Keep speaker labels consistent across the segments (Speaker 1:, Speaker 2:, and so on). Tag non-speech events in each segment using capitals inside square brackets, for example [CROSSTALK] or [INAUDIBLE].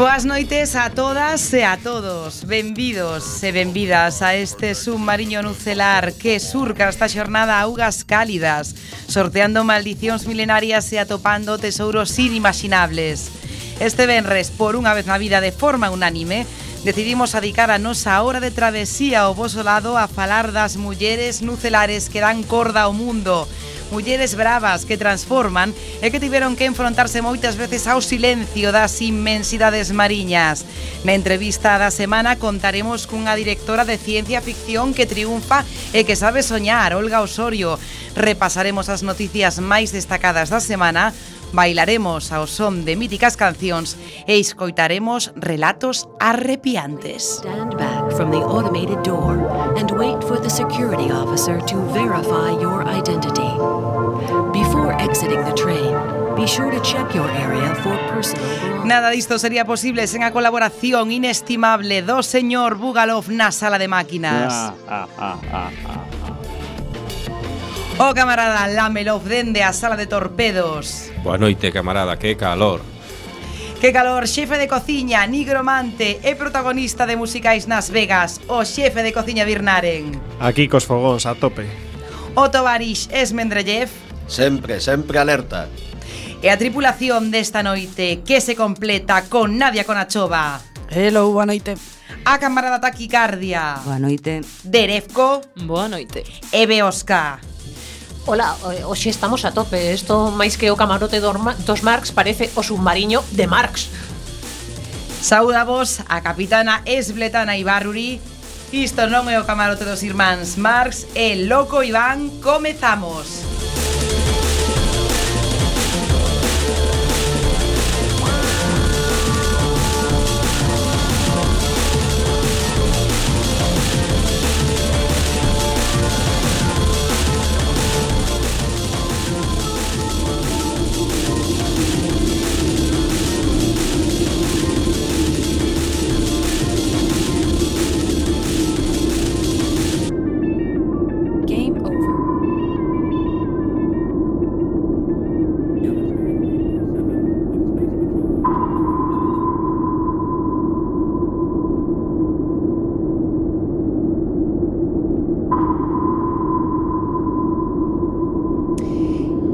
Speaker 1: Boas noites a todas e a todos. Benvidos e benvidas a este submarino nucelar Que surca esta xornada a augas cálidas Sorteando maldicións milenarias e atopando tesouros inimaginables. Este venres, por unha vez na vida de forma unánime Decidimos adicar a nosa hora de travesía ao voso lado a falar das mulleres nucelares que dan corda ao mundo mulleres bravas que transforman e que tiveron que enfrontarse moitas veces ao silencio das inmensidades mariñas. Na entrevista da semana contaremos cunha directora de ciencia ficción que triunfa e que sabe soñar, Olga Osorio. Repasaremos as noticias máis destacadas da semana bailaremos ao son de míticas cancións e escoitaremos relatos arrepiantes.
Speaker 2: Stand back. From the automated door and wait for the security officer to verify your identity. Before exiting the train, be sure to check your area for personal.
Speaker 1: Nada disto sería posible sen a colaboración inestimable do señor Bugalov na sala de máquinas.
Speaker 3: Ah, ah, ah, ah,
Speaker 1: O camarada Lamelov dende a sala de torpedos.
Speaker 3: Boa noite, camarada, que calor.
Speaker 1: Que calor, xefe de cociña, nigromante e protagonista de musicais nas Vegas, o xefe de cociña Birnaren.
Speaker 4: Aquí cos fogóns a tope.
Speaker 1: O tovarix Esmendrellev.
Speaker 5: Sempre, sempre alerta.
Speaker 1: E a tripulación desta noite que se completa con Nadia Conachova.
Speaker 6: Hello, boa noite.
Speaker 1: A camarada Taquicardia.
Speaker 6: Boa noite.
Speaker 1: Derefco.
Speaker 6: Boa noite.
Speaker 1: E Beosca.
Speaker 7: Ola, eh, hoxe estamos a tope. Isto máis que o camarote dos Marx Parece o submarino de Marx.
Speaker 1: Sauda vos a capitana esbletana Ibarruri. Isto non é o camarote dos irmáns Marx. E Loco Iván Comezamos.
Speaker 2: Música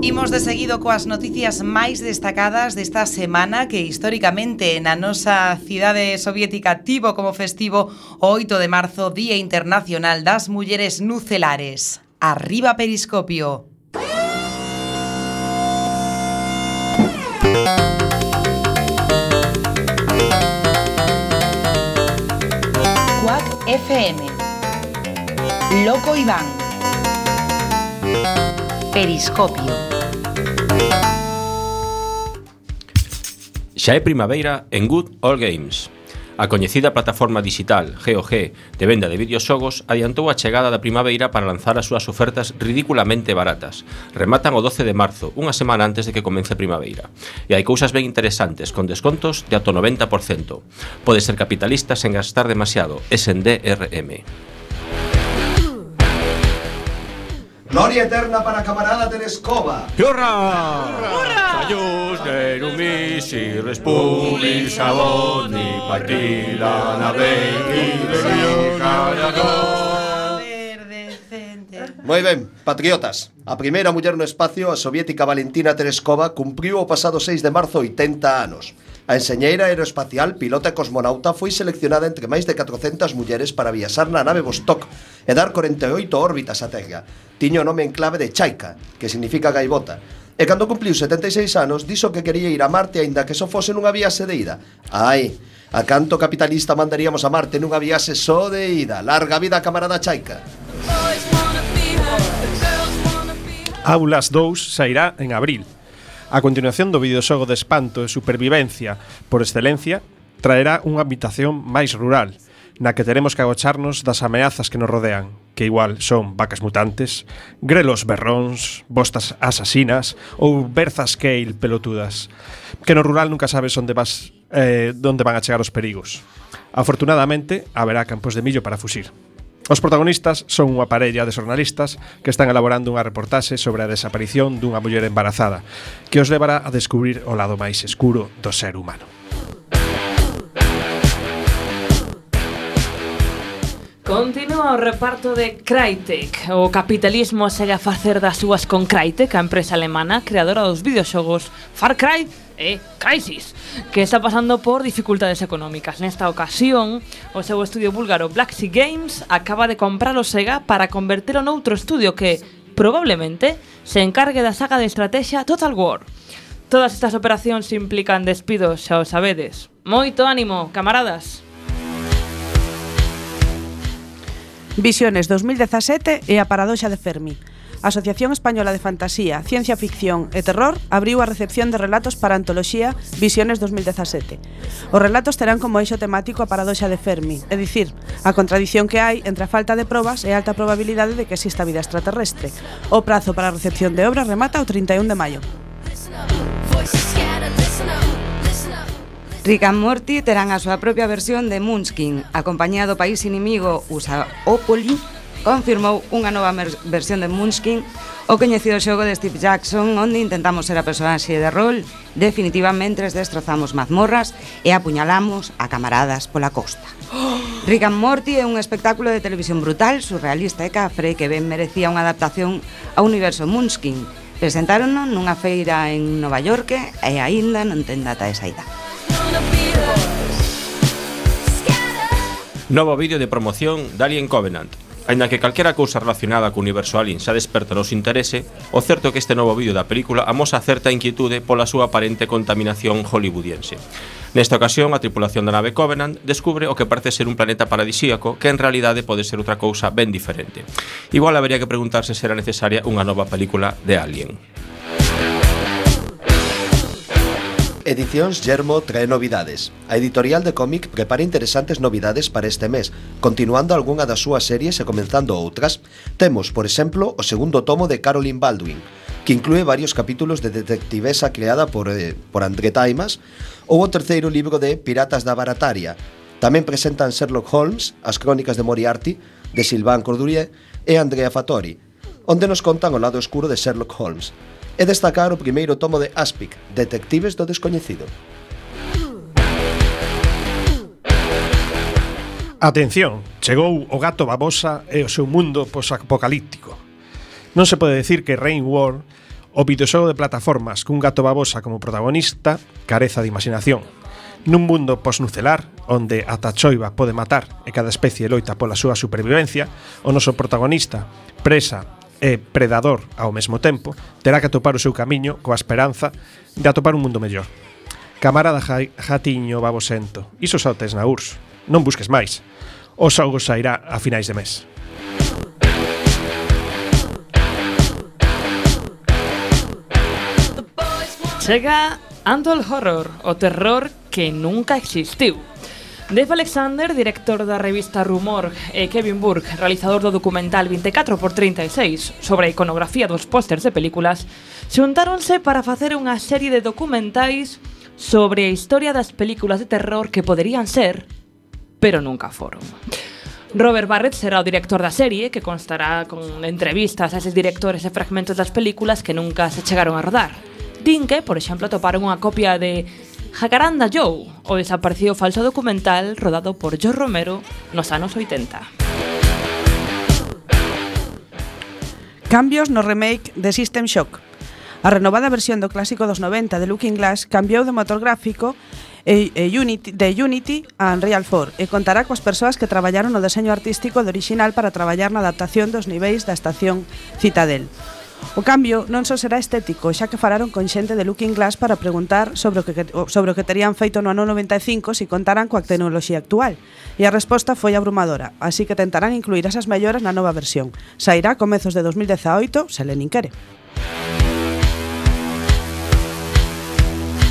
Speaker 1: Imos de seguido coas noticias máis destacadas desta semana que históricamente na nosa cidade soviética tivo como festivo o 8 de marzo Día Internacional das Mulleres Nucelares. Arriba Periscopio. Quack FM. Loco Iván. Periscopio.
Speaker 3: Xa é primavera en Good All Games. A coñecida plataforma digital GOG de venda de videoxogos adiantou a chegada da primavera para lanzar as súas ofertas ridiculamente baratas. Rematan o 12 de marzo, unha semana antes de que comece a primavera. E hai cousas ben interesantes, con descontos de ato 90%. Pode ser capitalista sen gastar demasiado, SNDRM.
Speaker 5: Gloria eterna para camarada Terescova.
Speaker 3: ¡Hurra! ¡Hurra! Союз нерумиші, республік шалоні, партіла на веки, велика
Speaker 5: Moi ben, patriotas. A primeira muller no espacio, a soviética Valentina Tereskova, cumpriu o pasado 6 de marzo 80 anos. A enseñeira aeroespacial, pilota e cosmonauta foi seleccionada entre máis de 400 mulleres para viaxar na nave Vostok e dar 48 órbitas á Terra. Tiño o nome en clave de Chaika, que significa gaivota, E cando cumpliu 76 anos, dixo que quería ir a Marte aínda que só fose nunha viaxe de ida. Ai, a canto capitalista mandaríamos a Marte nunha viaxe só de ida. Larga vida, camarada Chaika.
Speaker 4: Aulas 2 sairá en abril A continuación do videoxogo de espanto e supervivencia por excelencia, traerá unha habitación máis rural, na que teremos que agocharnos das ameazas que nos rodean, que igual son vacas mutantes, grelos berróns, bostas asasinas ou berzas kale pelotudas, que no rural nunca sabes onde vas eh, onde van a chegar os perigos. Afortunadamente, haberá campos de millo para fuxir. Os protagonistas son unha parella de xornalistas que están elaborando unha reportaxe sobre a desaparición dunha muller embarazada que os levará a descubrir o lado máis escuro do ser humano.
Speaker 8: Continúa o reparto de Crytek. O capitalismo segue a facer das súas con Crytek, a empresa alemana creadora dos videoxogos Far Cry eh, crisis, que está pasando por dificultades económicas. Nesta ocasión, o seu estudio búlgaro Black Sea Games acaba de comprar o Sega para convertelo noutro estudio que, probablemente, se encargue da saga de estrategia Total War. Todas estas operacións implican despidos, xa o sabedes. Moito ánimo, camaradas!
Speaker 6: Visiones 2017 e a paradoxa de Fermi. A Asociación Española de Fantasía, Ciencia Ficción e Terror abriu a recepción de relatos para a antoloxía Visiones 2017. Os relatos terán como eixo temático a paradoxa de Fermi, é dicir, a contradición que hai entre a falta de probas e a alta probabilidade de que exista vida extraterrestre. O prazo para a recepción de obras remata o 31 de maio.
Speaker 9: Rick and Morty terán a súa propia versión de Munchkin, a compañía do país inimigo Usaopoli, confirmou unha nova versión de Munchkin o coñecido xogo de Steve Jackson onde intentamos ser a personaxe de rol definitivamente destrozamos mazmorras e apuñalamos a camaradas pola costa. [GASPS] Rick and Morty é un espectáculo de televisión brutal, surrealista e cafre que ben merecía unha adaptación ao universo Munchkin. Presentárono nunha feira en Nova York e aínda non ten data de saída.
Speaker 3: Novo vídeo de promoción de Alien Covenant Ainda que calquera cousa relacionada co universo alien xa desperta nos interese, o certo é que este novo vídeo da película amosa certa inquietude pola súa aparente contaminación hollywoodiense. Nesta ocasión, a tripulación da nave Covenant descubre o que parece ser un planeta paradisíaco que en realidade pode ser outra cousa ben diferente. Igual habería que preguntarse se era necesaria unha nova película de Alien.
Speaker 5: Edicións Germo trae novidades. A editorial de cómic prepara interesantes novidades para este mes, continuando algunha das súas series e comenzando outras. Temos, por exemplo, o segundo tomo de Caroline Baldwin, que inclúe varios capítulos de detectivesa creada por, eh, por André Taimas, ou o terceiro libro de Piratas da Barataria. Tamén presentan Sherlock Holmes, As Crónicas de Moriarty, de Sylvain Cordurie e Andrea Fattori, onde nos contan o lado oscuro de Sherlock Holmes, e destacar o primeiro tomo de Aspic, Detectives do Descoñecido.
Speaker 4: Atención, chegou o gato babosa e o seu mundo posapocalíptico. Non se pode decir que Rain War, o videoxogo de plataformas cun gato babosa como protagonista, careza de imaginación. Nun mundo posnucelar, onde ata choiva pode matar e cada especie loita pola súa supervivencia, o noso protagonista, presa e predador ao mesmo tempo, terá que atopar o seu camiño coa esperanza de atopar un mundo mellor. Camarada ja, Jatiño Babosento, iso só tes na URSS. Non busques máis. O xogo sairá a finais de mes.
Speaker 8: Chega Andol Horror, o terror que nunca existiu. Dave Alexander, director da revista Rumor, e Kevin Burke, realizador do documental 24x36 sobre a iconografía dos pósters de películas, xuntáronse para facer unha serie de documentais sobre a historia das películas de terror que poderían ser, pero nunca foron. Robert Barrett será o director da serie, que constará con entrevistas a eses directores e fragmentos das películas que nunca se chegaron a rodar. Din que, por exemplo, toparon unha copia de Jacaranda Joe, o desaparecido falso documental rodado por George Romero nos anos 80.
Speaker 6: Cambios no remake de System Shock. A renovada versión do clásico dos 90 de Looking Glass cambiou de motor gráfico e, e Unity, de Unity a Unreal 4 e contará coas persoas que traballaron no deseño artístico do original para traballar na adaptación dos niveis da estación Citadel. O cambio non só será estético, xa que falaron con xente de Looking Glass para preguntar sobre o que, sobre o que terían feito no ano 95 se contaran coa tecnoloxía actual. E a resposta foi abrumadora, así que tentarán incluir esas melloras na nova versión. Sairá a comezos de 2018, se Lenin quere.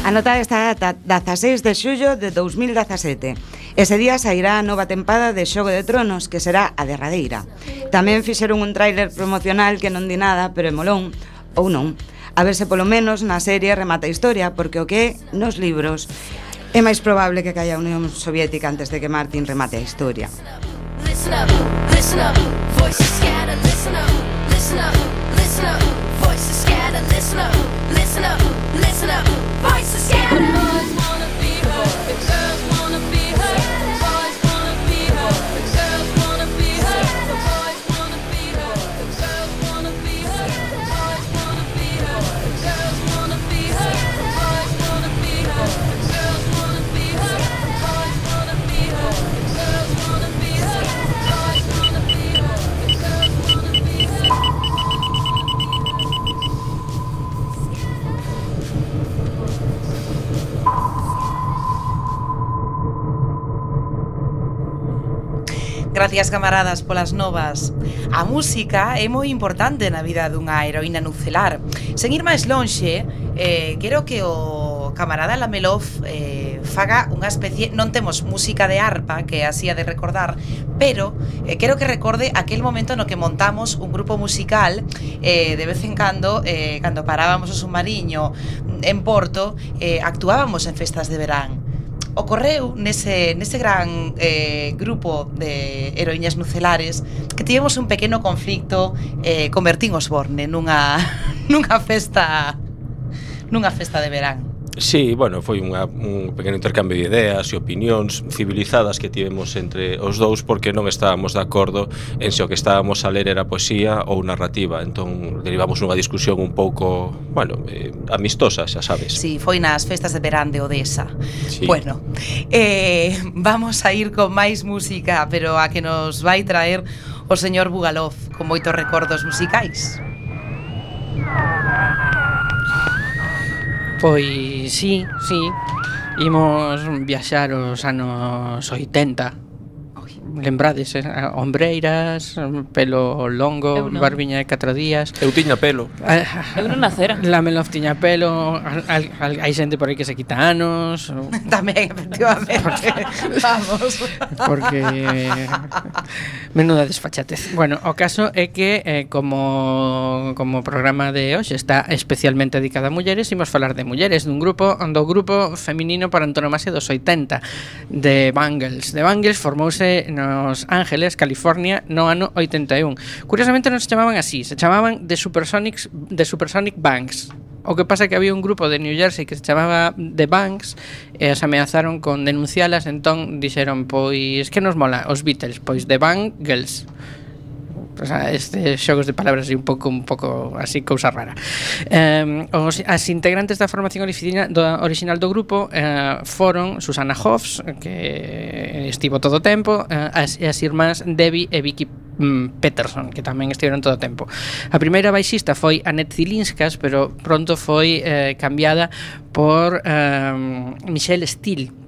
Speaker 9: A nota está data 16 de xullo de 2017. Ese día sairá a nova tempada de Xogo de Tronos, que será a derradeira. Tamén fixeron un tráiler promocional que non di nada, pero é molón, ou non. A ver se polo menos na serie remata a historia, porque o que nos libros é máis probable que caia a Unión Soviética antes de que Martin remate a historia.
Speaker 10: Listen up, listen up, voices scatter, listen up, listen up, listen up, voices scatter, listen up, listen up, listen up, voices.
Speaker 1: Gracias, camaradas, polas novas. A música é moi importante na vida dunha heroína nucelar. Sen ir máis lonxe, eh, quero que o camarada Lamelov eh, faga unha especie... Non temos música de arpa, que así a de recordar, pero eh, quero que recorde aquel momento no que montamos un grupo musical eh, de vez en cando, eh, cando parábamos o submarino en Porto, eh, actuábamos en festas de verán ocorreu nese, nese gran eh, grupo de heroíñas nucelares que tivemos un pequeno conflicto eh, con Bertín Osborne nunha, [LAUGHS] nunha festa nunha festa de verán.
Speaker 3: Sí, bueno, foi unha, un pequeno intercambio de ideas e opinións civilizadas que tivemos entre os dous porque non estábamos de acordo en se o que estábamos a ler era poesía ou narrativa. Entón, derivamos nunha discusión un pouco, bueno, eh, amistosa, xa sabes.
Speaker 1: Sí, foi nas festas de verán de Odessa.
Speaker 3: Sí.
Speaker 1: Bueno, eh, vamos a ir con máis música, pero a que nos vai traer o señor Bugalov con moitos recordos musicais.
Speaker 11: Pois sí, sí, imos viaxar os anos 80 lembrades eh, ombreiras, pelo longo, barbiña de 4 días.
Speaker 3: Eu tiña pelo.
Speaker 8: Ah, Eu non nacera.
Speaker 11: Lamelof tiña pelo, al, al, hai xente por aí que se quita anos. [LAUGHS]
Speaker 1: Tamén, efectivamente. Porque, [LAUGHS] Vamos.
Speaker 11: Porque menuda desfachatez. Bueno, o caso é que eh, como como programa de hoxe está especialmente dedicado a mulleres, imos falar de mulleres dun grupo, do grupo feminino para antonomasia dos 80 de Bangles. De Bangles formouse nos Ángeles, California, no ano 81. Curiosamente non se chamaban así, se chamaban The Supersonics, The Supersonic Banks. O que pasa é que había un grupo de New Jersey que se chamaba The Banks e as ameazaron con denuncialas, entón dixeron, pois, que nos mola? Os Beatles, pois The Bangles. Girls O sea, este xogos de palabras e un pouco un pouco así cousa rara. Eh, os as integrantes da formación orixinal do, original do grupo eh, foron Susana Hoffs, que estivo todo o tempo, eh, as, as irmás Debbie e Vicky mm, Peterson, que tamén estiveron todo o tempo. A primeira baixista foi Annette Zilinskas, pero pronto foi eh, cambiada por eh, Michelle Steele,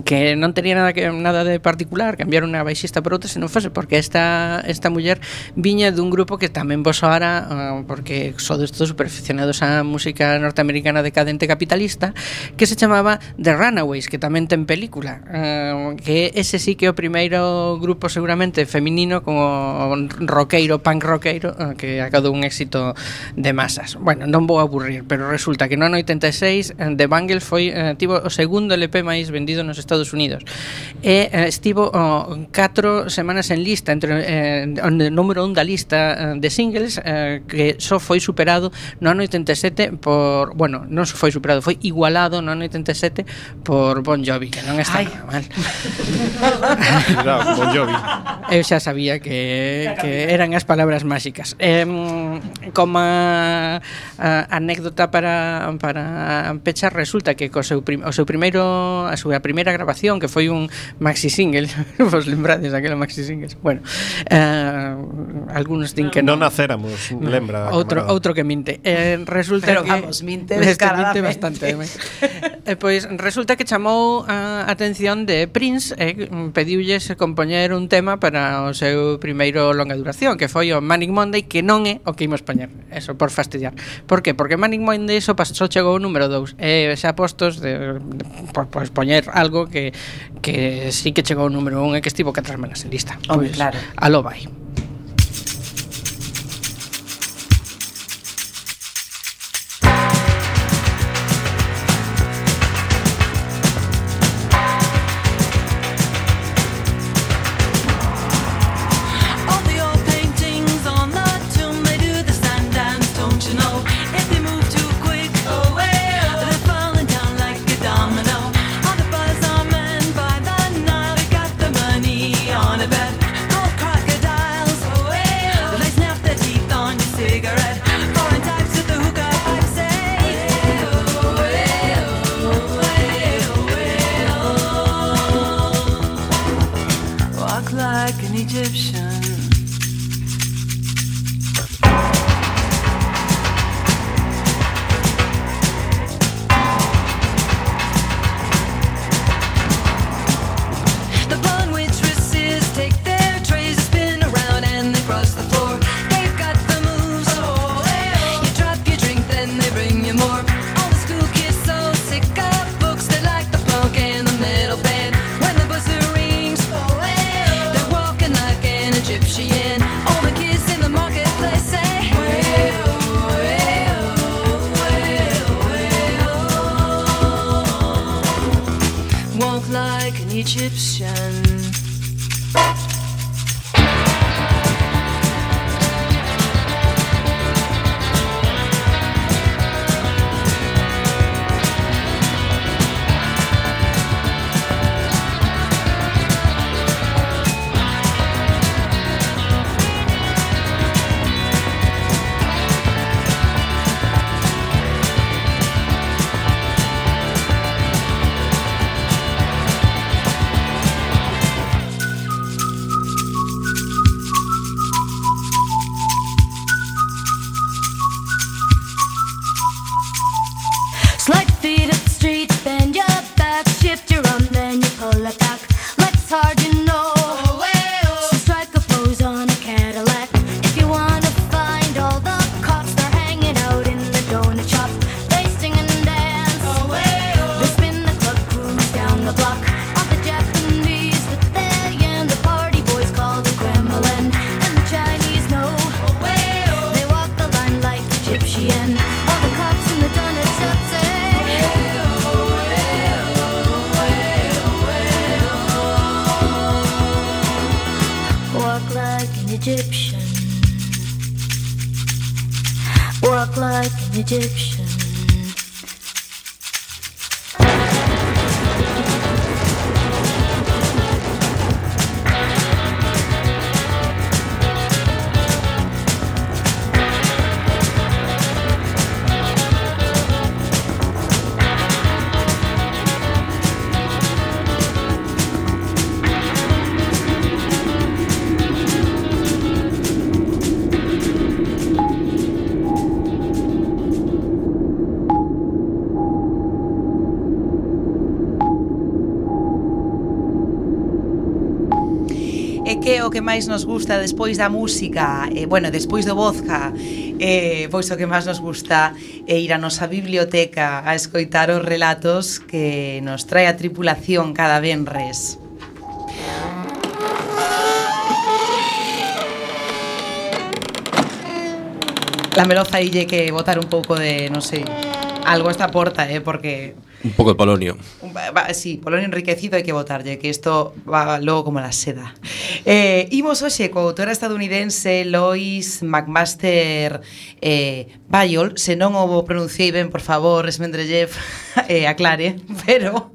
Speaker 11: que non tenía nada que nada de particular cambiar unha baixista por outra se non fose porque esta esta muller viña dun grupo que tamén vos ahora uh, porque sodes todos super aficionados á música norteamericana decadente capitalista que se chamaba The Runaways que tamén ten película. Uh, que ese sí que é o primeiro grupo seguramente feminino como roqueiro punk roqueiro uh, que acadou un éxito de masas. Bueno, non vou aburrir pero resulta que no ano 86 eh, The Bangles foi eh, tivo o segundo LP máis vendido nos Estados Unidos. E eh, estivo oh, catro semanas en lista entre eh, número un da lista eh, de singles eh, que só foi superado no ano 87 por, bueno, non só foi superado foi igualado no ano 87 por Bon Jovi, que non está
Speaker 1: Ai.
Speaker 11: mal. [LAUGHS]
Speaker 4: Claro, bon Jovi.
Speaker 10: Eu xa sabía que, que eran as palabras máxicas. Eh, Como a, a, anécdota para, para pechar resulta que co seu prim, o seu primeiro a súa primeira primeira grabación que foi un maxi single [LAUGHS] vos lembrades daquela maxi singles bueno eh, algunos din que
Speaker 4: non.
Speaker 10: no.
Speaker 4: nacéramos lembra
Speaker 10: outro
Speaker 4: camarada.
Speaker 10: outro que minte. Eh, resulta
Speaker 1: Pero,
Speaker 10: que
Speaker 1: vamos, minte
Speaker 10: este minte bastante eh, eh pois pues, resulta que chamou a atención de Prince eh, pediulles compoñer un tema para o seu primeiro longa duración que foi o Manic Monday que non é o que imos poñer eso por fastidiar. Por que? porque Manic Monday só pasou chegou o número 2 e eh, xa postos de, de, de, pues, poñer algo que, que sí que chegou o número 1 e que estivo 4 semanas en lista.
Speaker 1: Home,
Speaker 10: pues,
Speaker 1: claro.
Speaker 10: Aló vai.
Speaker 1: o que máis nos gusta despois da música, eh, bueno, despois do vodka, eh, pois o que máis nos gusta é ir a nosa biblioteca a escoitar os relatos que nos trae a tripulación cada venres. La meloza ille que botar un pouco de, non sei, algo esta porta, eh, porque
Speaker 3: Un pouco de polonio.
Speaker 1: Sí, polonio enriquecido hai que botarlle, que isto va logo como la seda. Eh, imos hoxe co autora estadounidense Lois McMaster eh, Bayol, se non o pronunciei ben, por favor, Esmendrellev, [LAUGHS] eh, aclare, [LAUGHS] pero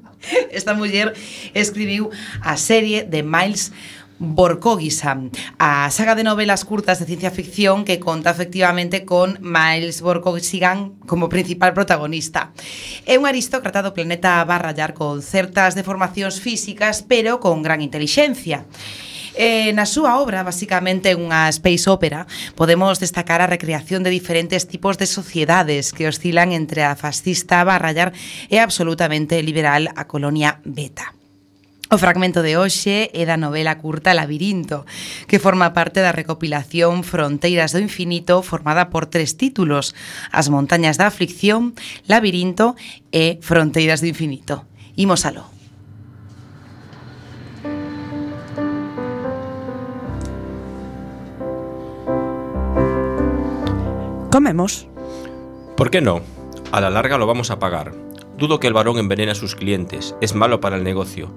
Speaker 1: esta muller escribiu a serie de Miles Borkogisa, a saga de novelas curtas de ciencia ficción que conta efectivamente con Miles Borkogisigan como principal protagonista. É un aristócrata do planeta Barrayar con certas deformacións físicas, pero con gran intelixencia. Eh, na súa obra, basicamente unha space opera, podemos destacar a recreación de diferentes tipos de sociedades que oscilan entre a fascista barrallar e a absolutamente liberal a colonia beta. O fragmento de hoxe é da novela curta Labirinto, que forma parte da recopilación Fronteiras do Infinito, formada por tres títulos, As montañas da aflicción, Labirinto e Fronteiras do Infinito. Imos aló.
Speaker 6: Comemos.
Speaker 3: ¿Por qué no? A la larga lo vamos a pagar. Dudo que el varón envenene a sus clientes, es malo para el negocio.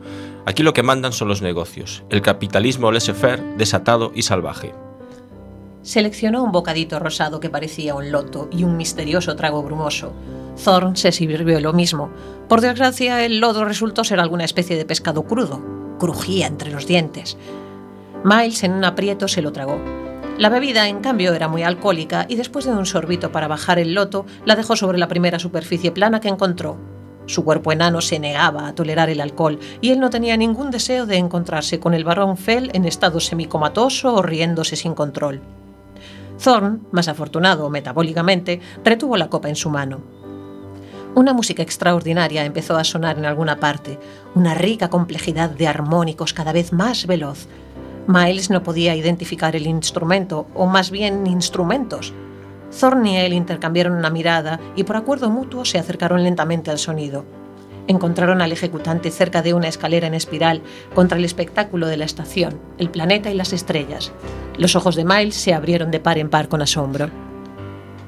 Speaker 3: Aquí lo que mandan son los negocios, el capitalismo laissez-faire desatado y salvaje.
Speaker 7: Seleccionó un bocadito rosado que parecía un loto y un misterioso trago brumoso. Thorn se sirvió lo mismo. Por desgracia, el lodo resultó ser alguna especie de pescado crudo. Crujía entre los dientes. Miles, en un aprieto, se lo tragó. La bebida, en cambio, era muy alcohólica y después de un sorbito para bajar el loto, la dejó sobre la primera superficie plana que encontró. Su cuerpo enano se negaba a tolerar el alcohol y él no tenía ningún deseo de encontrarse con el barón Fell en estado semicomatoso o riéndose sin control. Thorn, más afortunado metabólicamente, retuvo la copa en su mano. Una música extraordinaria empezó a sonar en alguna parte, una rica complejidad de armónicos cada vez más veloz. Miles no podía identificar el instrumento, o más bien instrumentos. Thorn y él intercambiaron una mirada y por acuerdo mutuo se acercaron lentamente al sonido. Encontraron al ejecutante cerca de una escalera en espiral contra el espectáculo de la estación, el planeta y las estrellas. Los ojos de Miles se abrieron de par en par con asombro.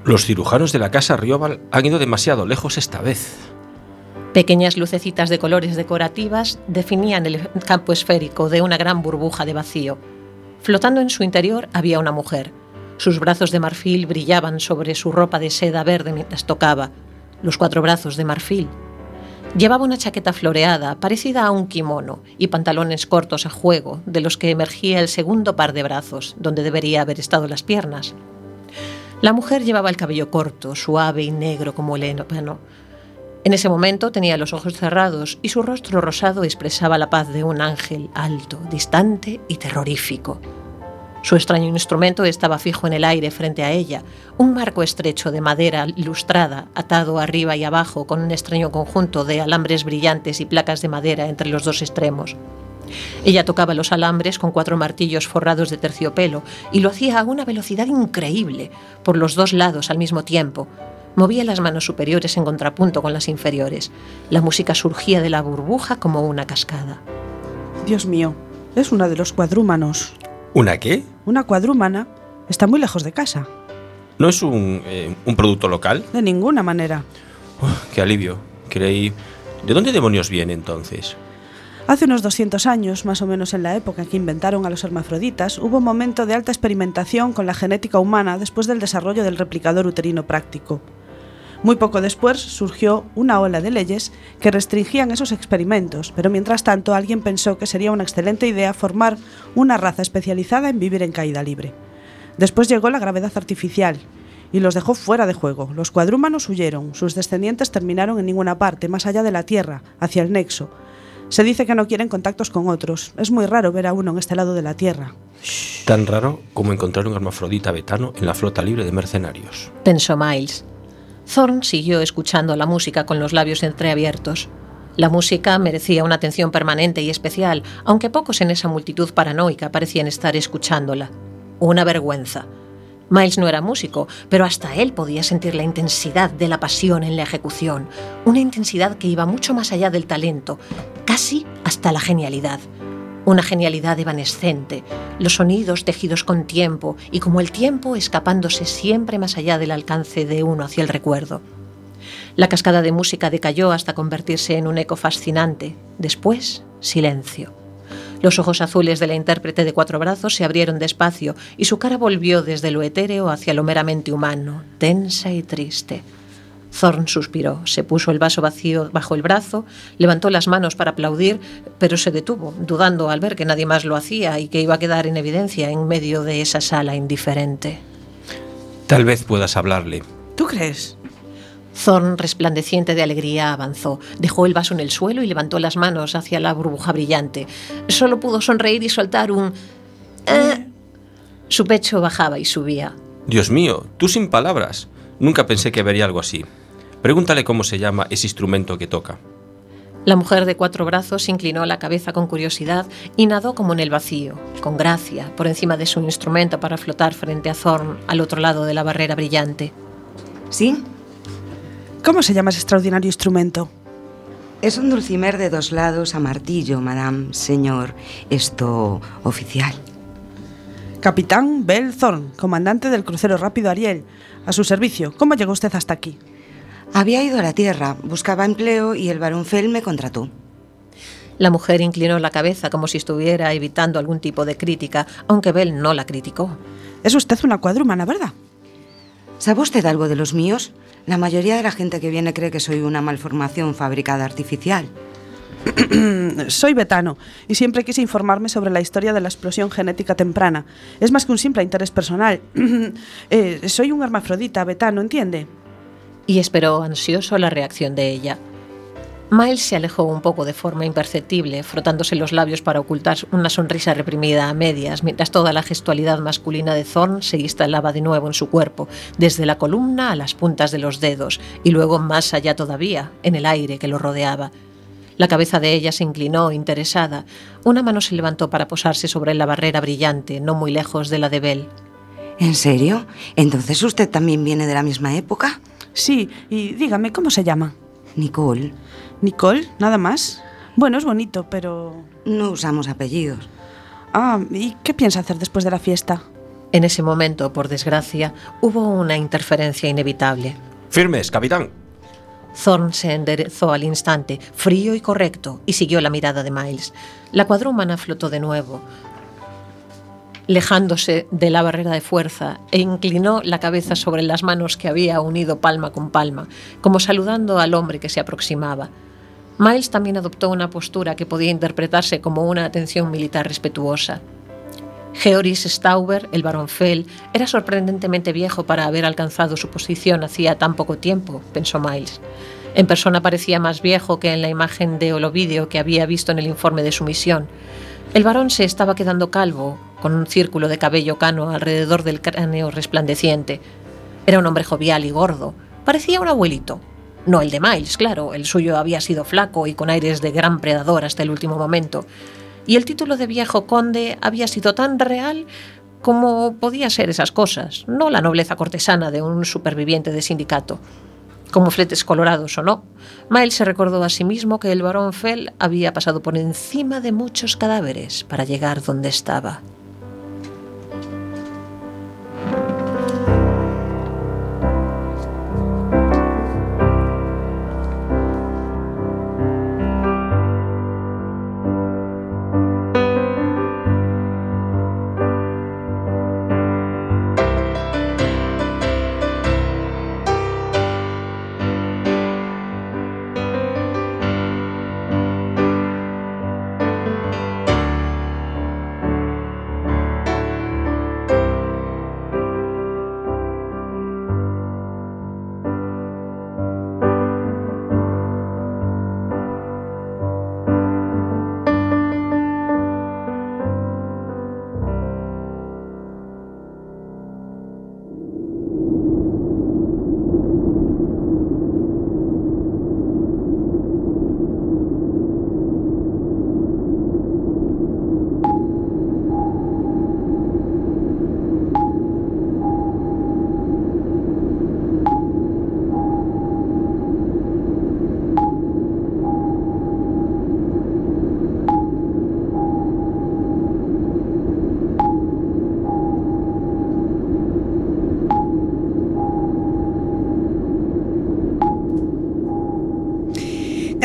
Speaker 3: Los cirujanos de la casa Rioval han ido demasiado lejos esta vez.
Speaker 7: Pequeñas lucecitas de colores decorativas definían el campo esférico de una gran burbuja de vacío. Flotando en su interior había una mujer. Sus brazos de marfil brillaban sobre su ropa de seda verde mientras tocaba. Los cuatro brazos de marfil. Llevaba una chaqueta floreada, parecida a un kimono, y pantalones cortos a juego, de los que emergía el segundo par de brazos, donde debería haber estado las piernas. La mujer llevaba el cabello corto, suave y negro como el ébano. En ese momento tenía los ojos cerrados y su rostro rosado expresaba la paz de un ángel alto, distante y terrorífico. Su extraño instrumento estaba fijo en el aire frente a ella, un marco estrecho de madera ilustrada, atado arriba y abajo con un extraño conjunto de alambres brillantes y placas de madera entre los dos extremos. Ella tocaba los alambres con cuatro martillos forrados de terciopelo y lo hacía a una velocidad increíble, por los dos lados al mismo tiempo. Movía las manos superiores en contrapunto con las inferiores. La música surgía de la burbuja como una cascada.
Speaker 6: Dios mío, es una de los cuadrúmanos.
Speaker 3: ¿Una qué?
Speaker 6: Una cuadrúmana está muy lejos de casa.
Speaker 3: ¿No es un, eh, un producto local?
Speaker 6: De ninguna manera.
Speaker 3: Qué alivio. Creí... ¿De dónde demonios viene entonces?
Speaker 6: Hace unos 200 años, más o menos en la época en que inventaron a los hermafroditas, hubo un momento de alta experimentación con la genética humana después del desarrollo del replicador uterino práctico. Muy poco después surgió una ola de leyes que restringían esos experimentos, pero mientras tanto alguien pensó que sería una excelente idea formar una raza especializada en vivir en caída libre. Después llegó la gravedad artificial y los dejó fuera de juego. Los cuadrúmanos huyeron, sus descendientes terminaron en ninguna parte, más allá de la Tierra, hacia el nexo. Se dice que no quieren contactos con otros. Es muy raro ver a uno en este lado de la Tierra.
Speaker 3: Tan raro como encontrar un hermafrodita betano en la flota libre de mercenarios.
Speaker 7: Pensó Miles. Thorn siguió escuchando la música con los labios entreabiertos. La música merecía una atención permanente y especial, aunque pocos en esa multitud paranoica parecían estar escuchándola. Una vergüenza. Miles no era músico, pero hasta él podía sentir la intensidad de la pasión en la ejecución, una intensidad que iba mucho más allá del talento, casi hasta la genialidad. Una genialidad evanescente, los sonidos tejidos con tiempo y como el tiempo escapándose siempre más allá del alcance de uno hacia el recuerdo. La cascada de música decayó hasta convertirse en un eco fascinante. Después, silencio. Los ojos azules de la intérprete de cuatro brazos se abrieron despacio y su cara volvió desde lo etéreo hacia lo meramente humano, tensa y triste. Thorn suspiró, se puso el vaso vacío bajo el brazo, levantó las manos para aplaudir, pero se detuvo, dudando al ver que nadie más lo hacía y que iba a quedar en evidencia en medio de esa sala indiferente.
Speaker 3: Tal vez puedas hablarle.
Speaker 6: ¿Tú crees?
Speaker 7: Thorn, resplandeciente de alegría, avanzó, dejó el vaso en el suelo y levantó las manos hacia la burbuja brillante. Solo pudo sonreír y soltar un... "Eh". Su pecho bajaba y subía.
Speaker 3: Dios mío, tú sin palabras. Nunca pensé que vería algo así. Pregúntale cómo se llama ese instrumento que toca.
Speaker 7: La mujer de cuatro brazos inclinó la cabeza con curiosidad y nadó como en el vacío, con gracia, por encima de su instrumento para flotar frente a Thorn al otro lado de la barrera brillante.
Speaker 9: ¿Sí?
Speaker 6: ¿Cómo se llama ese extraordinario instrumento?
Speaker 9: Es un dulcimer de dos lados a martillo, madame, señor. Esto oficial.
Speaker 6: Capitán Bell Thorne, comandante del crucero rápido Ariel. A su servicio. ¿Cómo llegó usted hasta aquí?
Speaker 9: Había ido a la Tierra, buscaba empleo y el barón Fell me contrató.
Speaker 7: La mujer inclinó la cabeza como si estuviera evitando algún tipo de crítica, aunque Bell no la criticó.
Speaker 6: Es usted una cuadrúmana, ¿verdad?
Speaker 9: ¿Sabe usted algo de los míos? La mayoría de la gente que viene cree que soy una malformación fabricada artificial. [CLEARS THROAT]
Speaker 6: Soy betano y siempre quise informarme sobre la historia de la explosión genética temprana. Es más que un simple interés personal. [CLEARS THROAT] Eh, soy un hermafrodita betano, ¿entiende?
Speaker 7: Y esperó ansioso la reacción de ella. Miles se alejó un poco de forma imperceptible, frotándose los labios para ocultar una sonrisa reprimida a medias, mientras toda la gestualidad masculina de Thorn se instalaba de nuevo en su cuerpo, desde la columna a las puntas de los dedos, y luego más allá todavía, en el aire que lo rodeaba. La cabeza de ella se inclinó, interesada. Una mano se levantó para posarse sobre la barrera brillante, no muy lejos de la de Bell.
Speaker 9: ¿En serio? ¿Entonces usted también viene de la misma época?
Speaker 6: Sí, y dígame, ¿cómo se llama?
Speaker 9: Nicole.
Speaker 6: ¿Nicole? ¿Nada más? Bueno, es bonito, pero...
Speaker 9: No usamos apellidos.
Speaker 6: Ah, ¿y qué piensa hacer después de la fiesta?
Speaker 7: En ese momento, por desgracia, hubo una interferencia inevitable.
Speaker 3: Firmes, capitán.
Speaker 7: Thorn se enderezó al instante, frío y correcto, y siguió la mirada de Miles. La cuadrúmana flotó de nuevo, lejándose de la barrera de fuerza, e inclinó la cabeza sobre las manos que había unido palma con palma, como saludando al hombre que se aproximaba. Miles también adoptó una postura que podía interpretarse como una atención militar respetuosa. Georis Stauber, el barón Fell, era sorprendentemente viejo para haber alcanzado su posición hacía tan poco tiempo, pensó Miles. En persona parecía más viejo que en la imagen de Olovidio que había visto en el informe de su misión. El varón se estaba quedando calvo, con un círculo de cabello cano alrededor del cráneo resplandeciente. Era un hombre jovial y gordo. Parecía un abuelito. No el de Miles, claro, el suyo había sido flaco y con aires de gran predador hasta el último momento. Y el título de viejo conde había sido tan real como podía ser esas cosas, no la nobleza cortesana de un superviviente de sindicato. Como fletes colorados o no, Miles se recordó a sí mismo que el barón Fell había pasado por encima de muchos cadáveres para llegar donde estaba.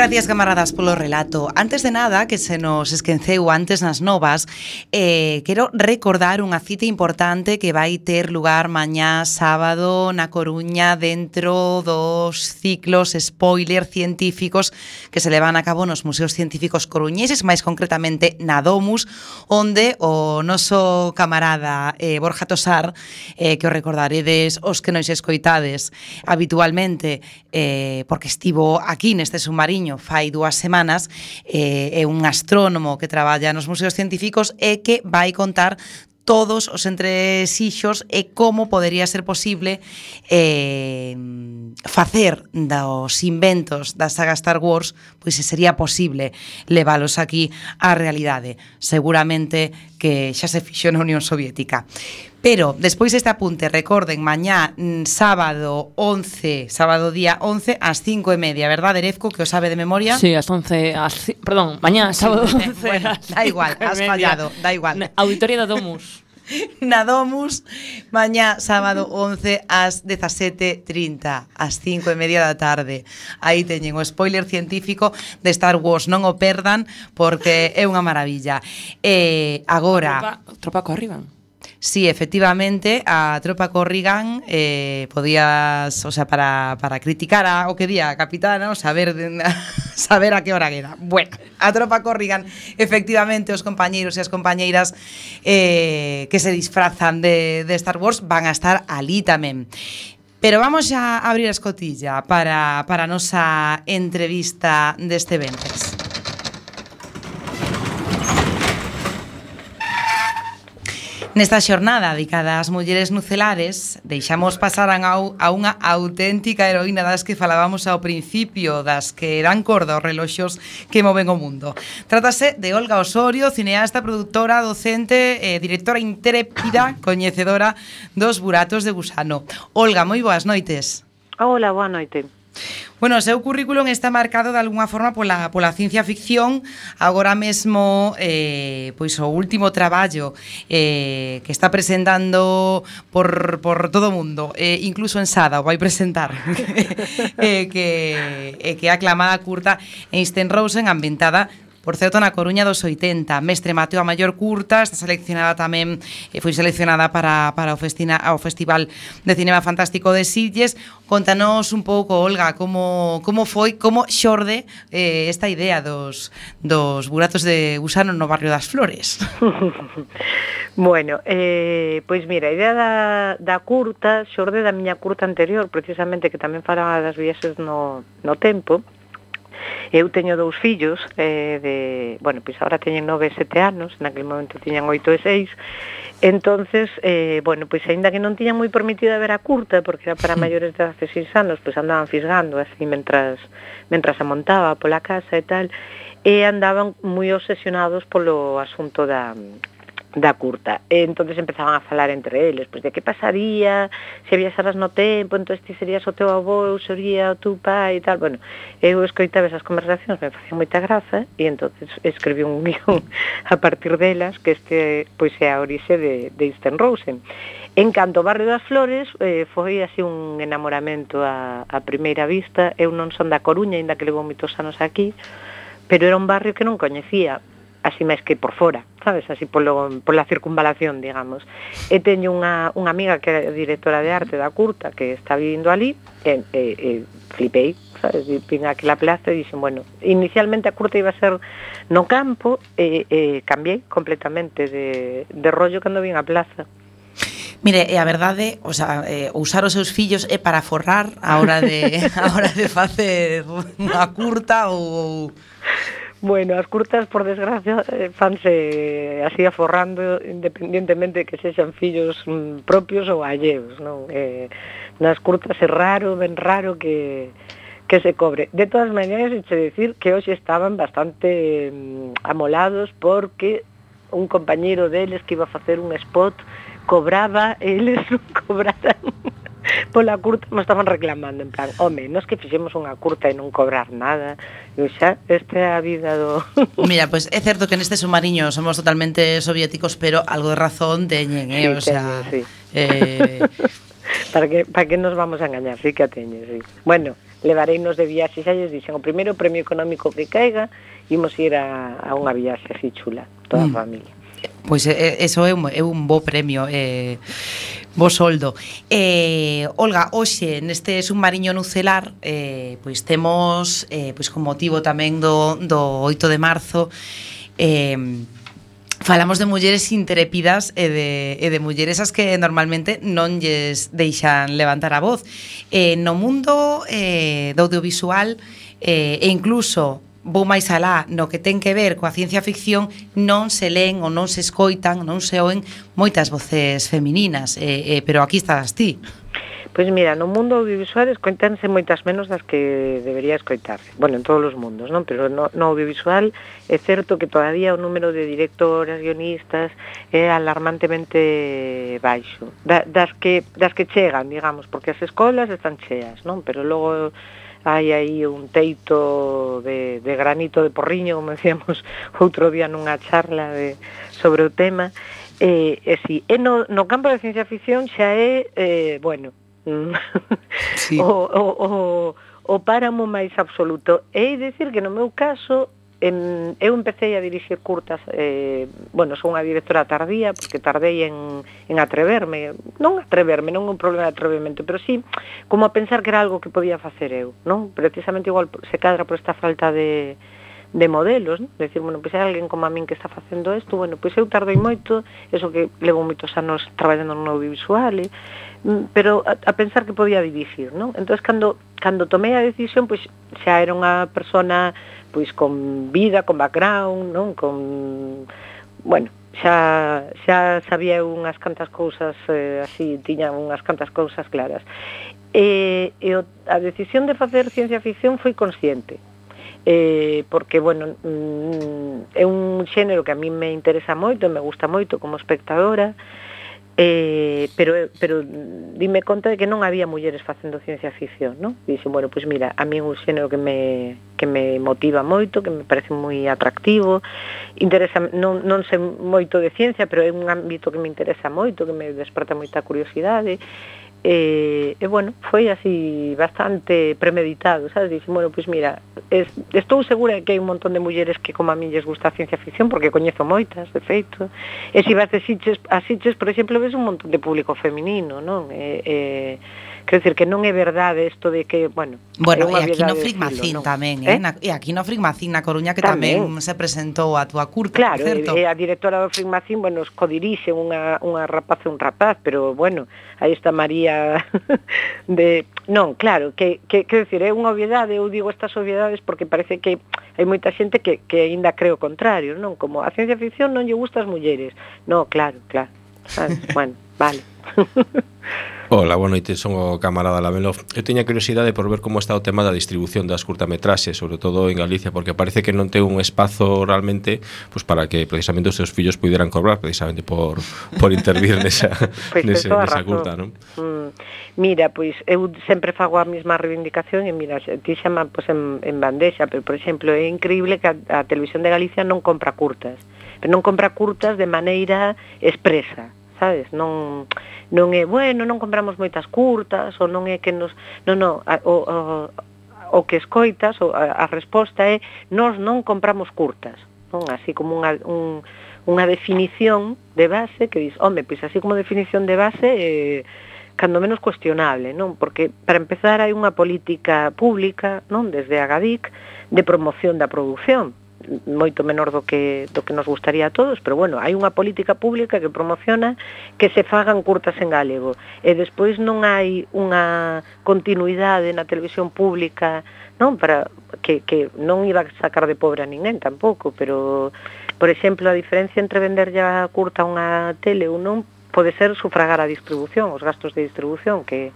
Speaker 1: gracias, camaradas, polo relato. Antes de nada, que se nos esquenceu antes nas novas, eh, quero recordar unha cita importante que vai ter lugar mañá sábado na Coruña dentro dos ciclos spoiler científicos que se levan a cabo nos Museos Científicos Coruñeses, máis concretamente na Domus, onde o noso camarada eh, Borja Tosar, eh, que o recordaredes os que nos escoitades habitualmente, eh, porque estivo aquí neste submarino fai dúas semanas, eh, é un astrónomo que traballa nos museos científicos e que vai contar todos os entresixos e como podería ser posible eh, facer dos inventos da saga Star Wars pois se sería posible leválos aquí á realidade. Seguramente que xa se fixou na Unión Soviética. Pero despois deste apunte, recorden, mañá mm, sábado 11, sábado día 11 ás 5 e media, verdade, Erezco, que o sabe de memoria?
Speaker 8: Sí, ás 11, ás, perdón, mañá sábado eh, 11.
Speaker 1: bueno, da igual, has fallado, da igual.
Speaker 8: Auditoría da Domus. [LAUGHS]
Speaker 1: na Domus mañá sábado 11 ás 17.30 ás 5 e media da tarde aí teñen o spoiler científico de Star Wars, non o perdan porque é unha maravilla e eh, agora
Speaker 8: tropa, tropa co arriban
Speaker 1: sí, efectivamente a tropa Corrigan eh, podías, o sea, para, para criticar a, o que día, a capitana, o saber, [LAUGHS] saber a que hora era. Bueno, a tropa Corrigan, efectivamente, os compañeiros e as compañeiras eh, que se disfrazan de, de Star Wars van a estar ali tamén. Pero vamos a abrir a escotilla para, para a nosa entrevista deste ventres. Nesta xornada dedicada ás mulleres nucelares, deixamos pasar a unha auténtica heroína das que falábamos ao principio, das que dan corda aos reloxos que moven o mundo. Trátase de Olga Osorio, cineasta, productora, docente, eh, directora intrépida, coñecedora dos buratos de gusano. Olga, moi boas noites.
Speaker 12: Hola, boa noite.
Speaker 1: Bueno, o seu currículum está marcado de algunha forma pola, pola ciencia ficción. Agora mesmo, eh, pois o último traballo eh, que está presentando por, por todo o mundo eh, Incluso en Sada o vai presentar [LAUGHS] eh, que, eh, que é aclamada curta Einstein Rosen ambientada Por certo, na Coruña dos 80, mestre Mateo a maior curta, está seleccionada tamén, eh, foi seleccionada para, para o, festina, ao Festival de Cinema Fantástico de Sitges. Contanos un pouco, Olga, como, como foi, como xorde eh, esta idea dos, dos buratos de gusano no barrio das Flores. [LAUGHS]
Speaker 12: bueno, eh, pois mira, a idea da, da curta xorde da miña curta anterior, precisamente que tamén falaba das viaxes no, no tempo, Eu teño dous fillos, eh, de, bueno, pois agora teñen 9 e 7 anos, naquele momento tiñan 8 e 6, entonces, eh, bueno, pois aínda que non tiñan moi permitido a ver a curta, porque era para hmm. maiores de 16 anos, pois andaban fisgando así mentras, mentras a montaba pola casa e tal, e andaban moi obsesionados polo asunto da, da curta. E entonces empezaban a falar entre eles, pois de que pasaría se viaxaras no tempo, entón ti serías o teu avó, eu sería o teu pai e tal. Bueno, eu escoitaba esas conversacións, me facían moita graza e entonces escribí un [LAUGHS] guión a partir delas que este pois é a orixe de, de Einstein Rosen. En canto ao Barrio das Flores eh, foi así un enamoramento a, a primeira vista. Eu non son da Coruña, ainda que levo moitos anos aquí, pero era un barrio que non coñecía así máis que por fora, sabes, así polo, pola circunvalación, digamos. E teño unha, unha amiga que é directora de arte da Curta, que está vivindo ali, e, e, e flipei, sabes, vin aquela plaza e dixen, bueno, inicialmente a Curta iba a ser no campo, e, e cambiei completamente de, de rollo cando vin a plaza.
Speaker 1: Mire, e a verdade, o sea, eh, usar os seus fillos é para forrar a hora de [LAUGHS] a hora de facer unha curta ou
Speaker 12: Bueno, as curtas, por desgracia, eh, fanse así aforrando independientemente que sexan fillos mm, propios ou alleos, non? Eh, nas curtas é raro, ben raro que que se cobre. De todas maneras, hecho decir que hoxe estaban bastante mm, amolados porque un compañeiro deles que iba a facer un spot cobraba, [LAUGHS] eles non cobraran pola curta me estaban reclamando en plan, home, nos que fixemos unha curta e non cobrar nada. E xa, esta é a vida do... [LAUGHS]
Speaker 1: Mira, pois pues, é certo que neste submarino somos totalmente soviéticos, pero algo de razón teñen, eh?
Speaker 12: Sí,
Speaker 1: o sea,
Speaker 12: teñen, sí.
Speaker 1: eh... [LAUGHS]
Speaker 12: para que para que nos vamos a engañar, sí que a teñen, sí. Bueno, levareinos de viaxe, xa lles dixen, o primeiro premio económico que caiga, imos ir a, a unha viaxe así chula, toda
Speaker 1: mm.
Speaker 12: a familia.
Speaker 1: Pois eso é un, é un bo premio eh, Bo soldo eh, Olga, hoxe neste submarino nucelar eh, Pois temos eh, Pois con motivo tamén do, do 8 de marzo Eh, Falamos de mulleres intrépidas e de, e de mulleres as que normalmente non lles deixan levantar a voz. Eh, no mundo eh, do audiovisual eh, e incluso vou máis alá no que ten que ver coa ciencia ficción non se leen ou non se escoitan non se oen moitas voces femininas eh, eh, pero aquí estás ti
Speaker 12: Pois mira, no mundo audiovisual escoitanse moitas menos das que debería escoitarse. Bueno, en todos os mundos, non? Pero no, no audiovisual é certo que todavía o número de directoras, guionistas é alarmantemente baixo. Da, das, que, das que chegan, digamos, porque as escolas están cheas, non? Pero logo hai aí un teito de, de granito de porriño, como [LAUGHS] decíamos outro día nunha charla de, sobre o tema, e, e si, e no, no campo de ciencia ficción xa é, eh, bueno, mm, sí. [LAUGHS] o, o, o, o páramo máis absoluto. E dicir que no meu caso Em, eu empecé a dirixir curtas, eh, bueno, son unha directora tardía, porque tardei en, en atreverme, non atreverme, non un problema de atrevemento, pero sí como a pensar que era algo que podía facer eu, non? Precisamente igual se cadra por esta falta de, de modelos, non? decir, bueno, pois pues, hai alguén como a min que está facendo isto, bueno, pois pues, eu tardei moito, eso que levo moitos anos traballando no audiovisual, eh, pero a, a pensar que podía dirixir, non? Entón, cando, cando tomei a decisión, pois pues, xa era unha persona pois con vida, con background, non? Con bueno, xa xa sabía unhas cantas cousas eh, así, tiña unhas cantas cousas claras. E, e o, a decisión de facer ciencia ficción foi consciente. Eh, porque, bueno, mm, é un xénero que a mí me interesa moito, me gusta moito como espectadora, eh, pero, pero dime conta de que non había mulleres facendo ciencia ficción, non? E dixen, bueno, pois pues mira, a mí é un xénero que me, que me motiva moito, que me parece moi atractivo, interesa, non, non sei moito de ciencia, pero é un ámbito que me interesa moito, que me desperta moita curiosidade, E, e bueno, foi así bastante premeditado, sabes? Dixen, bueno, pois pues mira, es, estou segura que hai un montón de mulleres que como a min lles gusta a ciencia ficción, porque coñezo moitas, de feito. E se vas de Sitges, a Sitges, por exemplo, ves un montón de público feminino, non? E, e, Quero dicir que non é verdade isto de que, bueno,
Speaker 1: Bueno, e aquí no Frigmacín
Speaker 12: estilo,
Speaker 1: tamén,
Speaker 12: eh?
Speaker 1: eh? Na, e aquí no Frigmacín na Coruña que tamén,
Speaker 12: tamén
Speaker 1: se presentou a túa curta,
Speaker 12: claro,
Speaker 1: certo?
Speaker 12: Claro, e, e a directora do Frigmacín, bueno, os codirixe unha, unha rapaz e un rapaz, pero bueno, aí está María [LAUGHS] de... Non, claro, que, que, que decir, é unha obviedade, eu digo estas obviedades porque parece que hai moita xente que, que aínda cree o contrario, non? Como a ciencia ficción non lle gusta as mulleres. Non, claro, claro. Ah, [LAUGHS] bueno, vale. [LAUGHS]
Speaker 3: Ola, boa noite, son o camarada Lamelo. Eu teña curiosidade por ver como está o tema da distribución das curtametraxes, sobre todo en Galicia, porque parece que non ten un espazo realmente pues, para que precisamente os seus fillos puderan cobrar precisamente por, por intervir [LAUGHS] nesa,
Speaker 12: pues
Speaker 3: nese, nesa curta, non?
Speaker 12: Mm, mira, pois eu sempre fago a mesma reivindicación e mira, ti chama pois, en, en bandexa, pero por exemplo, é increíble que a, a Televisión de Galicia non compra curtas, pero non compra curtas de maneira expresa sabes? Non non é, bueno, non compramos moitas curtas ou non é que nos non, non, a, o, o o que escoitas, o, a, a resposta é nós non compramos curtas, non? Así como unha un unha definición de base que dis, home, pois así como definición de base eh cando menos cuestionable, non? Porque para empezar hai unha política pública, non, desde a Agadic de promoción da produción, moito menor do que, do que nos gustaría a todos, pero bueno, hai unha política pública que promociona que se fagan curtas en galego e despois non hai unha continuidade na televisión pública non para que, que non iba a sacar de pobre a ninguén tampouco, pero por exemplo a diferencia entre vender ya curta unha tele ou non pode ser sufragar a distribución, os gastos de distribución que,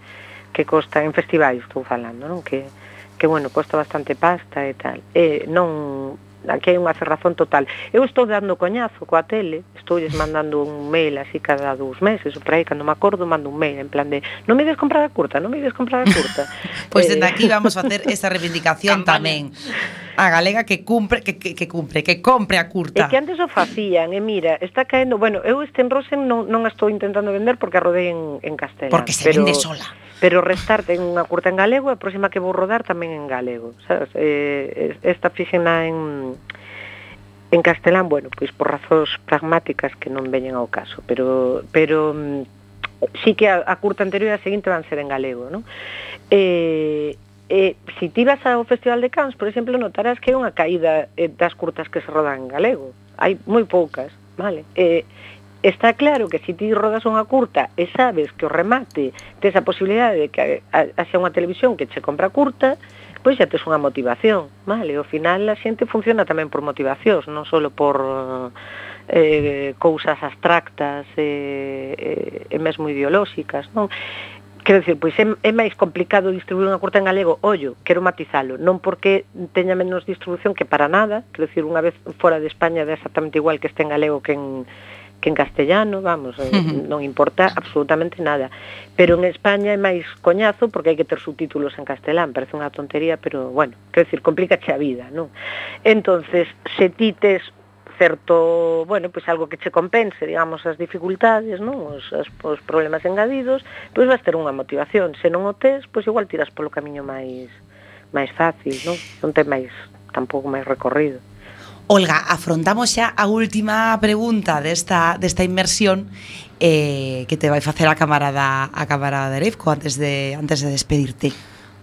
Speaker 12: que costa en festivais estou falando, non? Que, que bueno, costa bastante pasta e tal. E non aquí hai unha cerrazón total. Eu estou dando coñazo coa tele, estou lles mandando un mail así cada dous meses, ou por aí, cando me acordo, mando un mail en plan de non me ides comprar a curta, non me ides comprar a curta. [LAUGHS]
Speaker 1: pois pues
Speaker 12: eh...
Speaker 1: dende aquí vamos a facer esa reivindicación tamén. A galega que cumpre, que, que, que cumpre, que compre a curta.
Speaker 12: E que antes o facían, e mira, está caendo... Bueno, eu este en Rosen non, non estou intentando vender porque a rodei en, en castelán.
Speaker 1: Porque se
Speaker 12: pero,
Speaker 1: vende sola.
Speaker 12: Pero restar ten unha curta en galego e a próxima que vou rodar tamén en galego. Sabes? Eh, esta fíxena en, en castelán, bueno, pois por razóns pragmáticas que non veñen ao caso, pero pero mm, sí que a, a curta anterior e a seguinte van ser en galego, non? Eh, eh, si ti vas ao Festival de Cans, por exemplo, notarás que é unha caída eh, das curtas que se rodan en galego. Hai moi poucas, vale? Eh, está claro que se si ti rodas unha curta e sabes que o remate tes a posibilidade de que haxa unha televisión que che compra curta, despois xa tes unha motivación, vale? Ao final a xente funciona tamén por motivacións, non só por eh, cousas abstractas eh, eh, e mesmo ideolóxicas, non? Quero dicir, pois é, é máis complicado distribuir unha curta en galego, ollo, quero matizalo, non porque teña menos distribución que para nada, quero dicir, unha vez fora de España é exactamente igual que este en galego que en, que en castellano, vamos, eh, uh -huh. non importa absolutamente nada. Pero en España é máis coñazo porque hai que ter subtítulos en castelán, parece unha tontería, pero bueno, quero decir, complicache a vida, non? Entonces, se ti tes certo, bueno, pois pues algo que che compense, digamos, as dificultades, non, os, os, os problemas engadidos, pois pues vas ter unha motivación, se non o tes, pois pues igual tiras polo camiño máis máis fácil, non? Non ten máis tampouco máis recorrido.
Speaker 1: Olga, afrontamos xa a última pregunta desta, desta inmersión eh, que te vai facer a camarada, a camarada de Reifco antes de, antes de despedirte.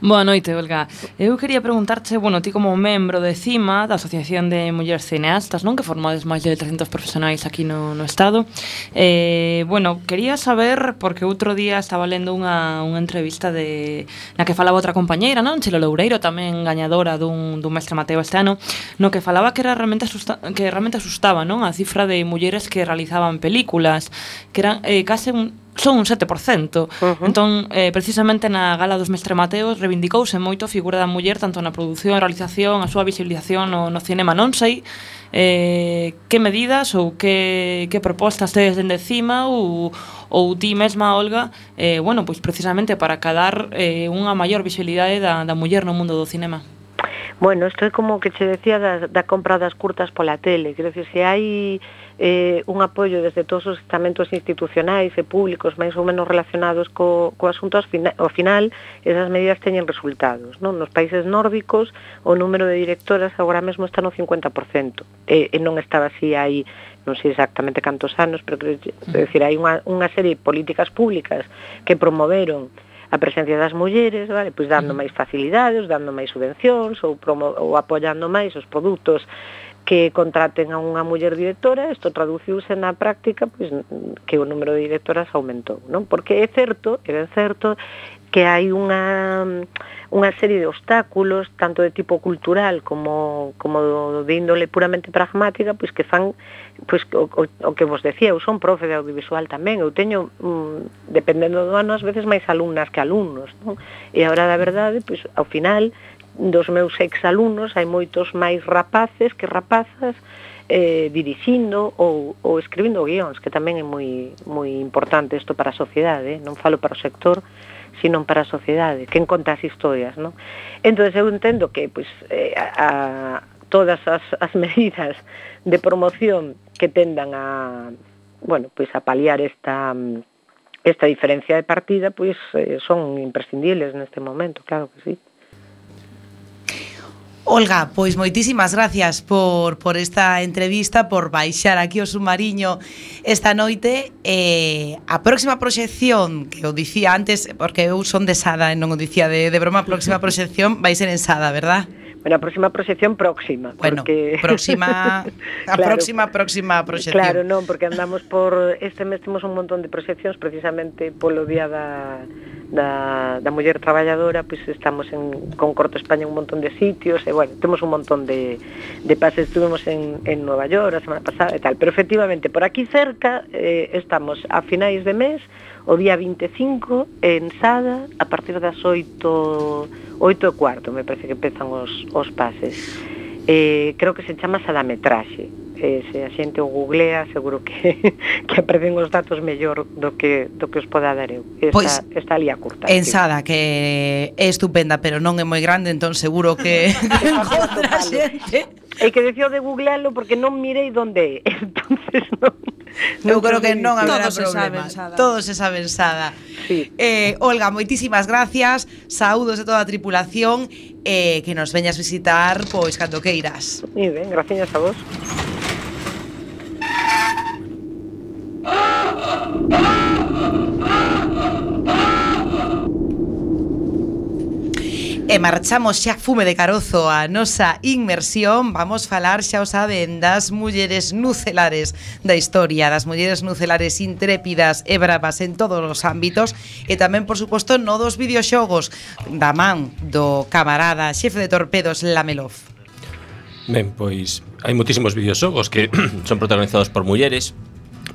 Speaker 8: Boa noite, Olga. Eu quería preguntarche, bueno, ti como membro de CIMA, da Asociación de Mulleres Cineastas, non? Que formades máis de 300 profesionais aquí no, no Estado. Eh, bueno, quería saber, porque outro día estaba lendo unha, unha entrevista de, na que falaba outra compañeira, non? Chelo Loureiro, tamén gañadora dun, dun mestre Mateo este ano, no que falaba que era realmente asusta, que realmente asustaba, non? A cifra de mulleres que realizaban películas, que eran eh, case un, son un 7%. Uh -huh. Entón, eh, precisamente na gala dos Mestre Mateos reivindicouse moito a figura da muller tanto na produción, realización, a súa visibilización no, no cinema non sei eh, que medidas ou que, que propostas tedes dende cima ou, ou ti mesma, Olga, eh, bueno, pois precisamente para cadar eh, unha maior visibilidade da, da muller no mundo do cinema.
Speaker 12: Bueno, isto é como que che decía da, da compra das curtas pola tele, quero dicir, se hai eh, un apoio desde todos os estamentos institucionais e públicos máis ou menos relacionados co, co asunto, ao final esas medidas teñen resultados. Non? Nos países nórdicos o número de directoras agora mesmo está no 50%, e, e non estaba así aí non sei exactamente cantos anos, pero quero decir, hai unha, unha serie de políticas públicas que promoveron a presencia das mulleres, vale? pois dando máis facilidades, dando máis subvencións ou, promo, ou apoiando máis os produtos que contraten a unha muller directora, isto traduciuse na práctica pois, que o número de directoras aumentou, non? Porque é certo, é ben certo, que hai unha, unha serie de obstáculos, tanto de tipo cultural como, como de índole puramente pragmática, pois que fan pois o, o, o que vos decía, eu son profe de audiovisual tamén, eu teño mm, dependendo do ano, ás veces máis alumnas que alumnos, non? E agora da verdade, pois ao final dos meus ex-alumnos hai moitos máis rapaces que rapazas eh, dirixindo ou, ou escribindo guións, que tamén é moi, moi importante isto para a sociedade, non falo para o sector, sino para a sociedade, quen conta as historias, non? Entón, eu entendo que pois, eh, a, a, todas as, as [LAUGHS] medidas de promoción que tendan a bueno, pois a paliar esta esta diferencia de partida, pois son imprescindibles neste momento, claro que sí.
Speaker 1: Olga, pois moitísimas gracias por, por esta entrevista, por baixar aquí o submarino esta noite. Eh, a próxima proxección, que o dicía antes, porque eu son de Sada e non o dicía de, de broma, a próxima [LAUGHS] proxección vai ser en Sada, verdad?
Speaker 12: Bueno, a próxima proxección próxima.
Speaker 1: Bueno,
Speaker 12: porque...
Speaker 1: próxima, [LAUGHS] a claro, próxima, próxima proxección.
Speaker 12: Claro, non, porque andamos por... Este mes temos un montón de proxeccións precisamente polo día da, da, da muller traballadora, pois pues estamos en, con Corto España un montón de sitios, e bueno, temos un montón de, de pases, estuvimos en, en Nueva York a semana pasada e tal, pero efectivamente por aquí cerca eh, estamos a finais de mes, o día 25 en Sada a partir das 8 8 e cuarto, me parece que empezan os, os pases. Eh, creo que se chama Sadametraxe. Eh, se a xente o googlea, seguro que [LAUGHS] que aprenden os datos mellor do que do que os poda dar eu. Esta,
Speaker 1: pois,
Speaker 12: está ali a curta.
Speaker 1: En Sada, que é estupenda, pero non é moi grande, entón seguro que [LAUGHS] [LAUGHS] encontra xente
Speaker 12: É que decía de googlealo porque non mirei onde é. [LAUGHS] Entonces non.
Speaker 1: Eu creo que non haberá
Speaker 6: Todo problema. Se sabe,
Speaker 1: Todo se sabe en Sada.
Speaker 12: Sí.
Speaker 1: Eh, Olga, moitísimas gracias. Saúdos de toda a tripulación eh, que nos veñas visitar pois cando queiras.
Speaker 12: Moi ben, gracias a vos. Ah! [LAUGHS]
Speaker 1: E marchamos xa fume de carozo a nosa inmersión. Vamos falar, xa o saben, das mulleres nucelares da historia. Das mulleres nucelares intrépidas e bravas en todos os ámbitos E tamén, por suposto, no dos videoxogos Da man do camarada xefe de torpedos Lamelov.
Speaker 3: Ben, pois hai moitísimos videoxogos que [CLEARS THROAT] son protagonizados por mulleres.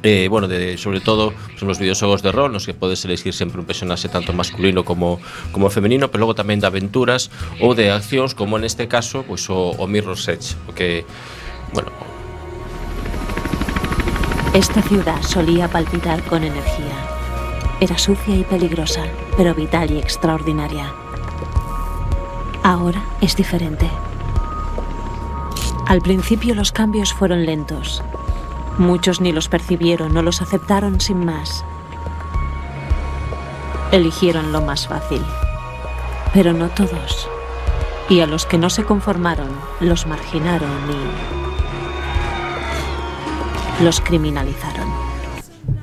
Speaker 3: Eh, bueno, sobre todo son os videoxogos de rol nos que podes elegir sempre un personaxe tanto masculino como, como femenino pero logo tamén de aventuras ou de accións como neste caso pois o, o Mirror's Edge o bueno,
Speaker 13: Esta ciudad solía palpitar con energía. Era sucia y peligrosa, pero vital y extraordinaria. Ahora es diferente. Al principio los cambios fueron lentos. Muchos ni los percibieron o los aceptaron sin más. Eligieron lo más fácil. Pero no todos. Y a los que no se conformaron, los marginaron y los criminalizaron.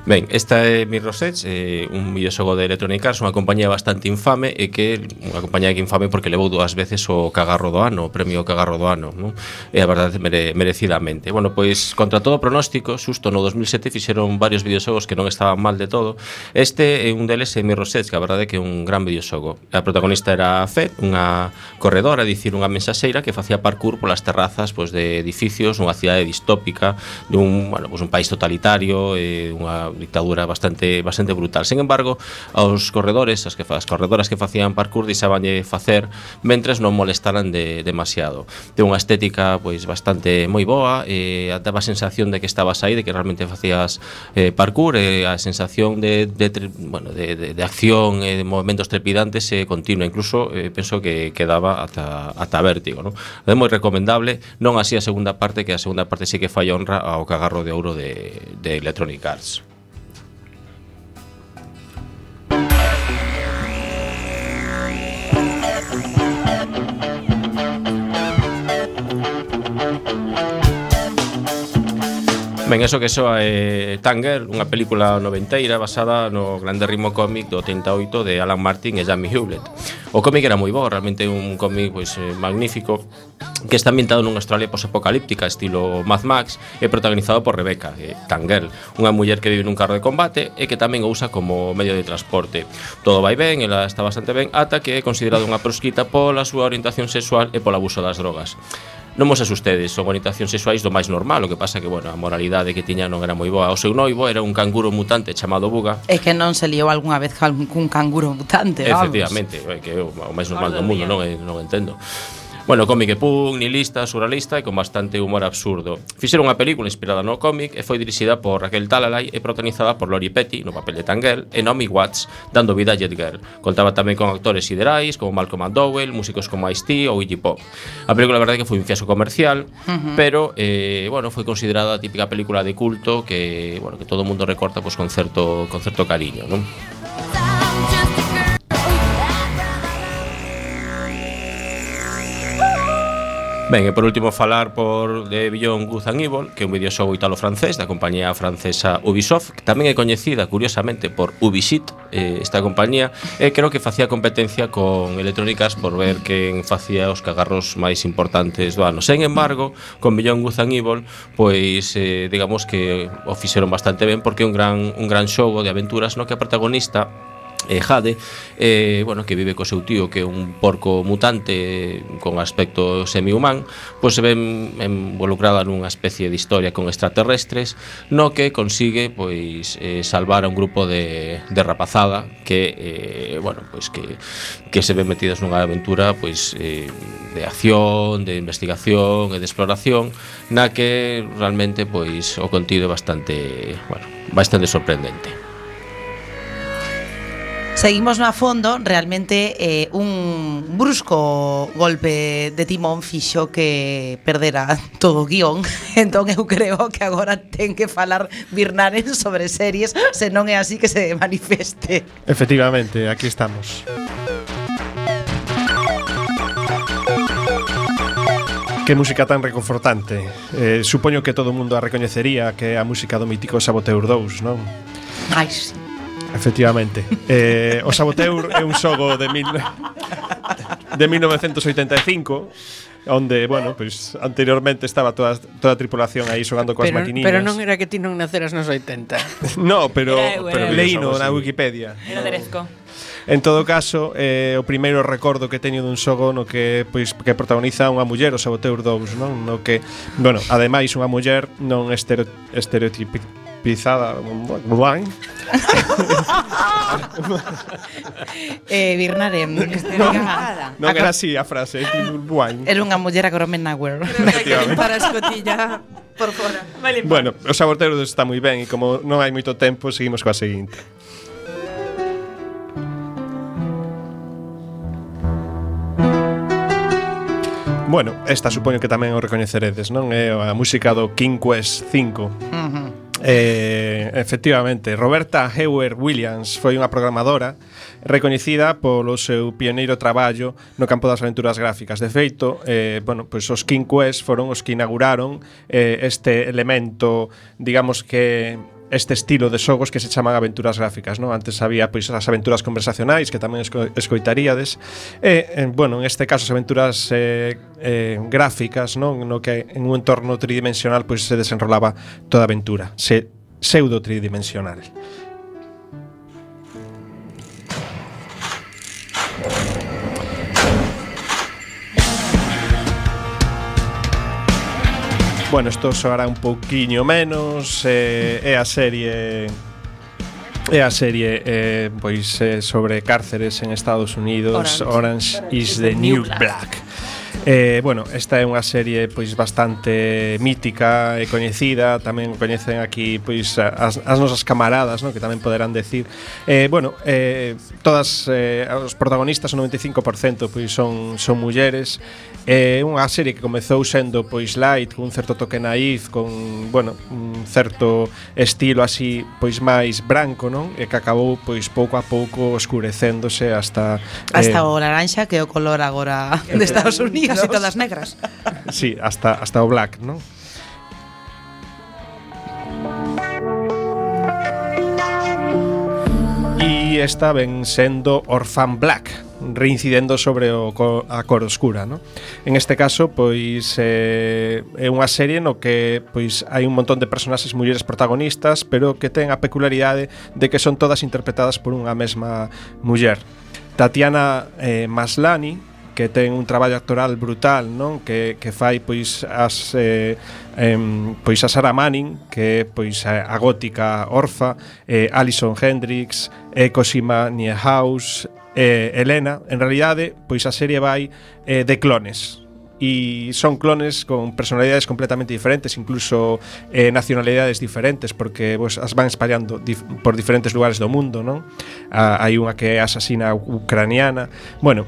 Speaker 3: Ben, esta é Mirror's Edge, eh, un videoxogo de Electronic Arts, unha compañía bastante infame e que unha compañía que infame porque levou dúas veces o cagarro do ano, o premio cagarro do ano, non? E a verdade mere, merecidamente. Bueno, pois contra todo pronóstico, xusto no 2007 fixeron varios videoxogos que non estaban mal de todo. Este é un deles é Mirror's Edge, que a verdade é que é un gran videoxogo. A protagonista era Fed, unha corredora, é dicir, unha mensaxeira que facía parkour polas terrazas pois, de edificios nunha cidade distópica, dun, bueno, pois, un país totalitario, e unha dictadura bastante bastante brutal. Sen embargo, aos corredores, as que as corredoras que facían parkour deixabanlle facer mentres non molestaran de demasiado. Ten unha estética pois bastante moi boa, e daba a sensación de que estabas aí, de que realmente facías eh, parkour, e a sensación de, de, bueno, de, de, de acción e de movimentos trepidantes e continua, incluso eh, penso que quedaba ata ata vértigo, non? É moi recomendable, non así a segunda parte que a segunda parte sí que falla honra ao cagarro de ouro de, de Electronic Arts. Ben, eso que soa é eh, Tanger, unha película noventeira basada no grande ritmo cómic do 88 de Alan Martin e Jamie Hewlett. O cómic era moi bo, realmente un cómic pois, eh, magnífico que está ambientado nunha Australia posapocalíptica estilo Mad Max e protagonizado por Rebecca, eh, Tanger, unha muller que vive nun carro de combate e que tamén o usa como medio de transporte. Todo vai ben, ela está bastante ben, ata que é considerada unha proscrita pola súa orientación sexual e polo abuso das drogas. Non vos asustedes, son orientacións sexuais do máis normal, o que pasa que, bueno, a moralidade que tiña non era moi boa. O seu noivo era un canguro mutante chamado Buga.
Speaker 1: É que non se liou algunha vez cun canguro mutante, vamos.
Speaker 3: Efectivamente, é que é o máis normal do mundo, non, non entendo. Bueno, cómic e punk, nihilista, surrealista e con bastante humor absurdo. Fixeron unha película inspirada no cómic e foi dirixida por Raquel Talalay e protagonizada por Lori Petty no papel de Tangel e Naomi Watts dando vida a Jet Girl. Contaba tamén con actores siderais como Malcolm McDowell, músicos como Ice-T ou Iggy Pop. A película, a verdade, que foi un fiasco comercial,
Speaker 1: uh -huh.
Speaker 3: pero, eh, bueno, foi considerada a típica película de culto que, bueno, que todo o mundo recorta pois, pues, con, certo, con certo cariño, non? Ben, e por último falar por de Beyond Good and Evil, que é un videoxogo italo-francés da compañía francesa Ubisoft, que tamén é coñecida curiosamente por Ubisoft, eh, esta compañía, e creo que facía competencia con Electronic Arts por ver quen facía os cagarros máis importantes do ano. Sen embargo, con Beyond Good and Evil, pois eh, digamos que o fixeron bastante ben porque é un gran un gran xogo de aventuras no que a protagonista eh, Jade, eh, bueno, que vive co seu tío que é un porco mutante con aspecto semi-humán, pois se ven involucrada nunha especie de historia con extraterrestres, no que consigue pois eh, salvar a un grupo de, de rapazada que eh, bueno, pois que, que se ven metidas nunha aventura pois eh, de acción, de investigación e de exploración, na que realmente pois o contido é bastante, bueno, bastante sorprendente.
Speaker 1: Seguimos no a fondo, realmente eh, un brusco golpe de timón fixo que perdera todo o guión. [LAUGHS] Entón eu creo que agora ten que falar Birnaren sobre series Se non é así que se manifeste.
Speaker 4: Efectivamente, aquí estamos. Que música tan reconfortante. Eh, Supoño que todo o mundo a recoñecería que é a música do mítico Saboteur 2, non?
Speaker 1: Ai, sí.
Speaker 4: Efectivamente. Eh, o Saboteur é un xogo de mil, de 1985 onde, bueno, pois pues, anteriormente estaba toda, toda a tripulación aí xogando coas
Speaker 11: pero. Pero non era que ti non naceras nos 80. [LAUGHS]
Speaker 4: no, pero,
Speaker 8: era, eu,
Speaker 4: pero leíno na Wikipedia.
Speaker 8: Era derezco.
Speaker 4: En todo caso, eh, o primeiro recordo que teño dun xogo no que pois que protagoniza unha muller, o Saboteur 2, non? No que, bueno, ademais unha muller non estere, Pizada Blain [LAUGHS]
Speaker 1: eh, Birnaren,
Speaker 4: non, non era así a frase Blain
Speaker 1: Era unha muller agromenauer.
Speaker 6: Gromen Nagüer Para escotilla por fora vale,
Speaker 4: Bueno, o saborteiro está moi ben E como non hai moito tempo Seguimos coa seguinte Bueno, esta supoño que tamén o recoñeceredes, non? É a música do King Quest 5. Uh -huh. Eh, efectivamente, Roberta Hewer Williams foi unha programadora recoñecida polo seu pioneiro traballo no campo das aventuras gráficas. De feito, eh, bueno, pois os King Quest foron os que inauguraron eh, este elemento, digamos que este estilo de xogos que se chaman aventuras gráficas, non? Antes había pois as aventuras conversacionais que tamén esco escoitaríades. E, eh, bueno, en este caso as aventuras eh, eh, gráficas, non? No que en un entorno tridimensional pois se desenrolaba toda a aventura, se pseudo tridimensional. Bueno, isto soará un pouquiño menos eh, É a serie É a serie eh, pois eh, sobre cárceres en Estados Unidos Orange, Orange is the, New Black, Black. Eh, bueno, esta é unha serie pois bastante mítica e coñecida, tamén coñecen aquí pois as, as nosas camaradas, no? que tamén poderán decir. Eh, bueno, eh, todas eh, os protagonistas, o 95% pois son son mulleres É unha serie que comezou sendo pois light, cun certo toque naíz, con, bueno, un certo estilo así pois máis branco, non? E que acabou pois pouco a pouco oscurecéndose hasta eh,
Speaker 1: hasta
Speaker 4: eh,
Speaker 1: o laranxa que é o color agora [LAUGHS] de Estados Unidos
Speaker 6: e todas negras. [LAUGHS]
Speaker 4: sí, hasta hasta o black, non? E esta ven sendo Orphan Black reincidendo sobre o, a cor oscura, no? En este caso, pois eh, é unha serie no que pois hai un montón de personaxes mulleres protagonistas, pero que ten a peculiaridade de que son todas interpretadas por unha mesma muller. Tatiana eh, Maslani, que ten un traballo actoral brutal, non? Que que fai pois as eh, em, pois a Sarah Manning, que é pois a gótica Orfa, eh, Alison Hendricks, eh, Cosima Niehaus, eh, Elena, en realidade, pois a serie vai eh, de clones e son clones con personalidades completamente diferentes, incluso eh, nacionalidades diferentes, porque vos as van espallando dif por diferentes lugares do mundo, non? Ah, hai unha que é asasina ucraniana. Bueno,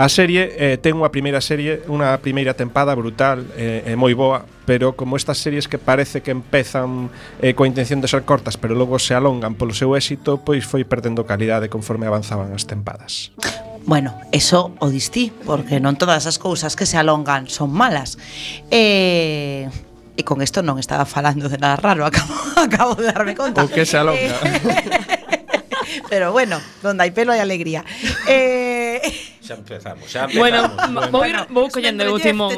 Speaker 4: A serie eh, ten unha primeira serie, unha primeira tempada brutal e eh, eh, moi boa, pero como estas series que parece que empezan eh, coa intención de ser cortas, pero logo se alongan polo seu éxito, pois foi perdendo calidade conforme avanzaban as tempadas.
Speaker 1: Bueno, eso o distí, porque non todas as cousas que se alongan son malas. Eh, e con isto non estaba falando de nada raro, [LAUGHS] acabo, acabo de darme conta.
Speaker 4: O que se alonga.
Speaker 1: Eh, [LAUGHS] pero bueno, donde hai pelo hai alegría. Eh,
Speaker 3: xa empezamos, xa empezamos.
Speaker 8: Bueno,
Speaker 6: bueno.
Speaker 8: vou, vou collendo o timón,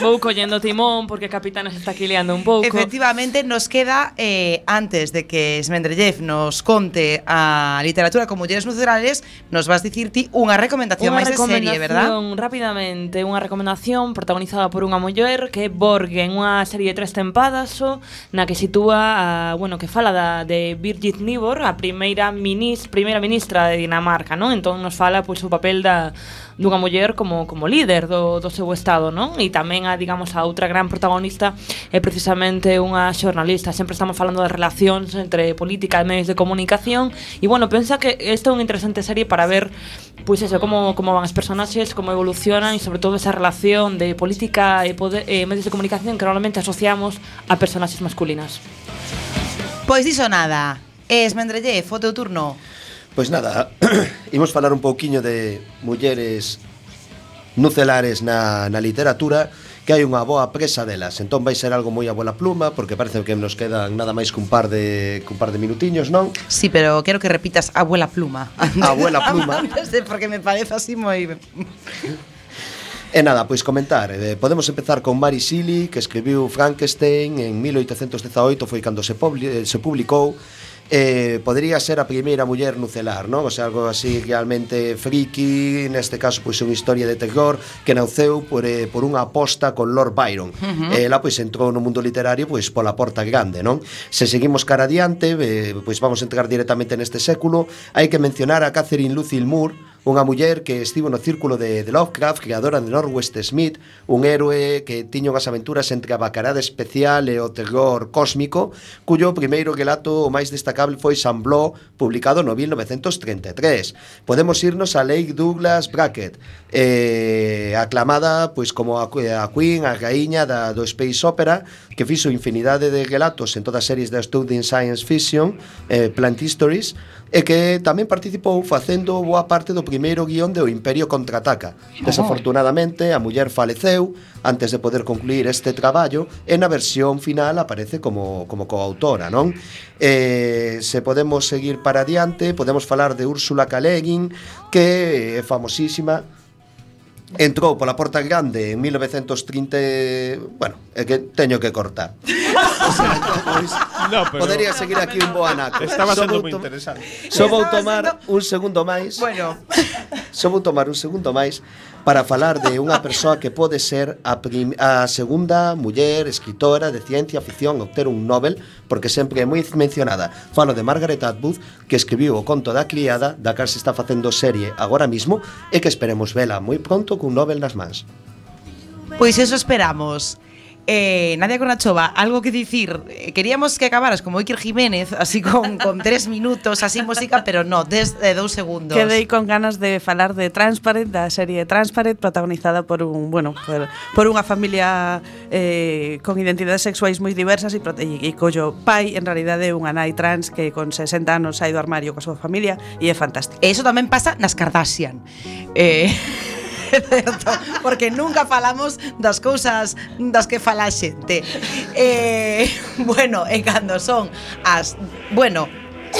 Speaker 8: vou collendo o timón porque a capitana se está quileando un pouco.
Speaker 1: Efectivamente, nos queda eh, antes de que Smendrellev nos conte a literatura con mulleres nucerales, nos vas dicir ti unha recomendación máis de serie, verdad?
Speaker 8: Unha rapidamente, unha recomendación protagonizada por unha muller que é Borgen, unha serie de tres tempadas o na que sitúa, a, bueno, que fala da, de Birgit Nibor, a primeira, minis, primeira ministra de Dinamarca, non? Entón nos fala pois, o papel da, dunha muller como como líder do, do seu estado, non? E tamén a, digamos, a outra gran protagonista é precisamente unha xornalista. Sempre estamos falando de relacións entre política e medios de comunicación e bueno, pensa que esta é unha interesante serie para ver pois pues eso, como, como van as personaxes, como evolucionan e sobre todo esa relación de política e poder, eh, medios de comunicación que normalmente asociamos a personaxes masculinas.
Speaker 1: Pois diso nada. Es Mendrelle, foto turno.
Speaker 5: Pois nada, [CLEARS THROAT] imos falar un pouquiño de mulleres nucelares na, na literatura que hai unha boa presa delas. Entón vai ser algo moi a bola pluma porque parece que nos quedan nada máis que un par de cun un par de minutiños, non?
Speaker 1: Sí, pero quero que repitas abuela pluma.
Speaker 5: Abuela pluma. [LAUGHS]
Speaker 1: De, porque me parece así moi
Speaker 5: E nada, pois comentar eh, Podemos empezar con Mary Shelley Que escribiu Frankenstein en 1818 Foi cando se, publi, se publicou eh, podría ser a primeira muller nucelar, non? O sea, algo así realmente friki, neste caso pois unha historia de terror que nauceu por, eh, por unha aposta con Lord Byron.
Speaker 14: Uh
Speaker 5: eh, -huh. Ela pois entrou no mundo literario pois pola porta grande, non? Se seguimos cara adiante, eh, pois vamos a entrar directamente neste século, hai que mencionar a Catherine Lucille Moore, unha muller que estivo no círculo de, de Lovecraft, creadora de Norwest Smith, un héroe que tiña unhas aventuras entre a bacarada especial e o terror cósmico, cuyo primeiro relato o máis destacable foi San Bló, publicado no 1933. Podemos irnos a Lake Douglas Brackett, eh, aclamada pois como a, a Queen, a raíña da, do Space Opera, que fixo infinidade de relatos en todas as series da Studying Science Fiction, eh, Plant Histories, e que tamén participou facendo boa parte do primeiro guión de O Imperio Contraataca. Desafortunadamente, a muller faleceu antes de poder concluir este traballo e na versión final aparece como, como coautora, non? Eh, se podemos seguir para adiante, podemos falar de Úrsula K. Le Guin, que é famosísima entrou pola porta grande en 1930, bueno, é que teño que cortar. [LAUGHS] o sea, entón, pois,
Speaker 4: no, pero...
Speaker 5: Podería seguir aquí un bo anaco.
Speaker 4: Estaba sendo moi interesante.
Speaker 5: Só vou tomar un segundo máis.
Speaker 1: Bueno.
Speaker 5: Só vou tomar un segundo máis para falar de unha persoa que pode ser a, prim, a segunda muller escritora de ciencia ficción a obter un Nobel, porque sempre é moi mencionada. Falo de Margaret Atwood, que escribiu o conto da criada, da cal se está facendo serie agora mismo, e que esperemos vela moi pronto cun Nobel nas mans.
Speaker 1: Pois eso esperamos. Eh, Nadia Cornachova, algo que dicir. Eh, queríamos que acabaras como Iker Jiménez, así con, con [LAUGHS] tres minutos, así música, pero no, desde eh, dous segundos.
Speaker 6: Quedei con ganas de falar de Transparent, da serie Transparent, protagonizada por un, bueno, por, por unha familia eh, con identidades sexuais moi diversas e, e, e collo pai, en realidade, é unha nai trans que con 60 anos sai do armario coa súa familia e é fantástico.
Speaker 1: E iso tamén pasa nas Kardashian. Eh... [LAUGHS] certo? [LAUGHS] Porque nunca falamos das cousas das que fala a xente. Eh, [LAUGHS] bueno, e cando son as... Bueno,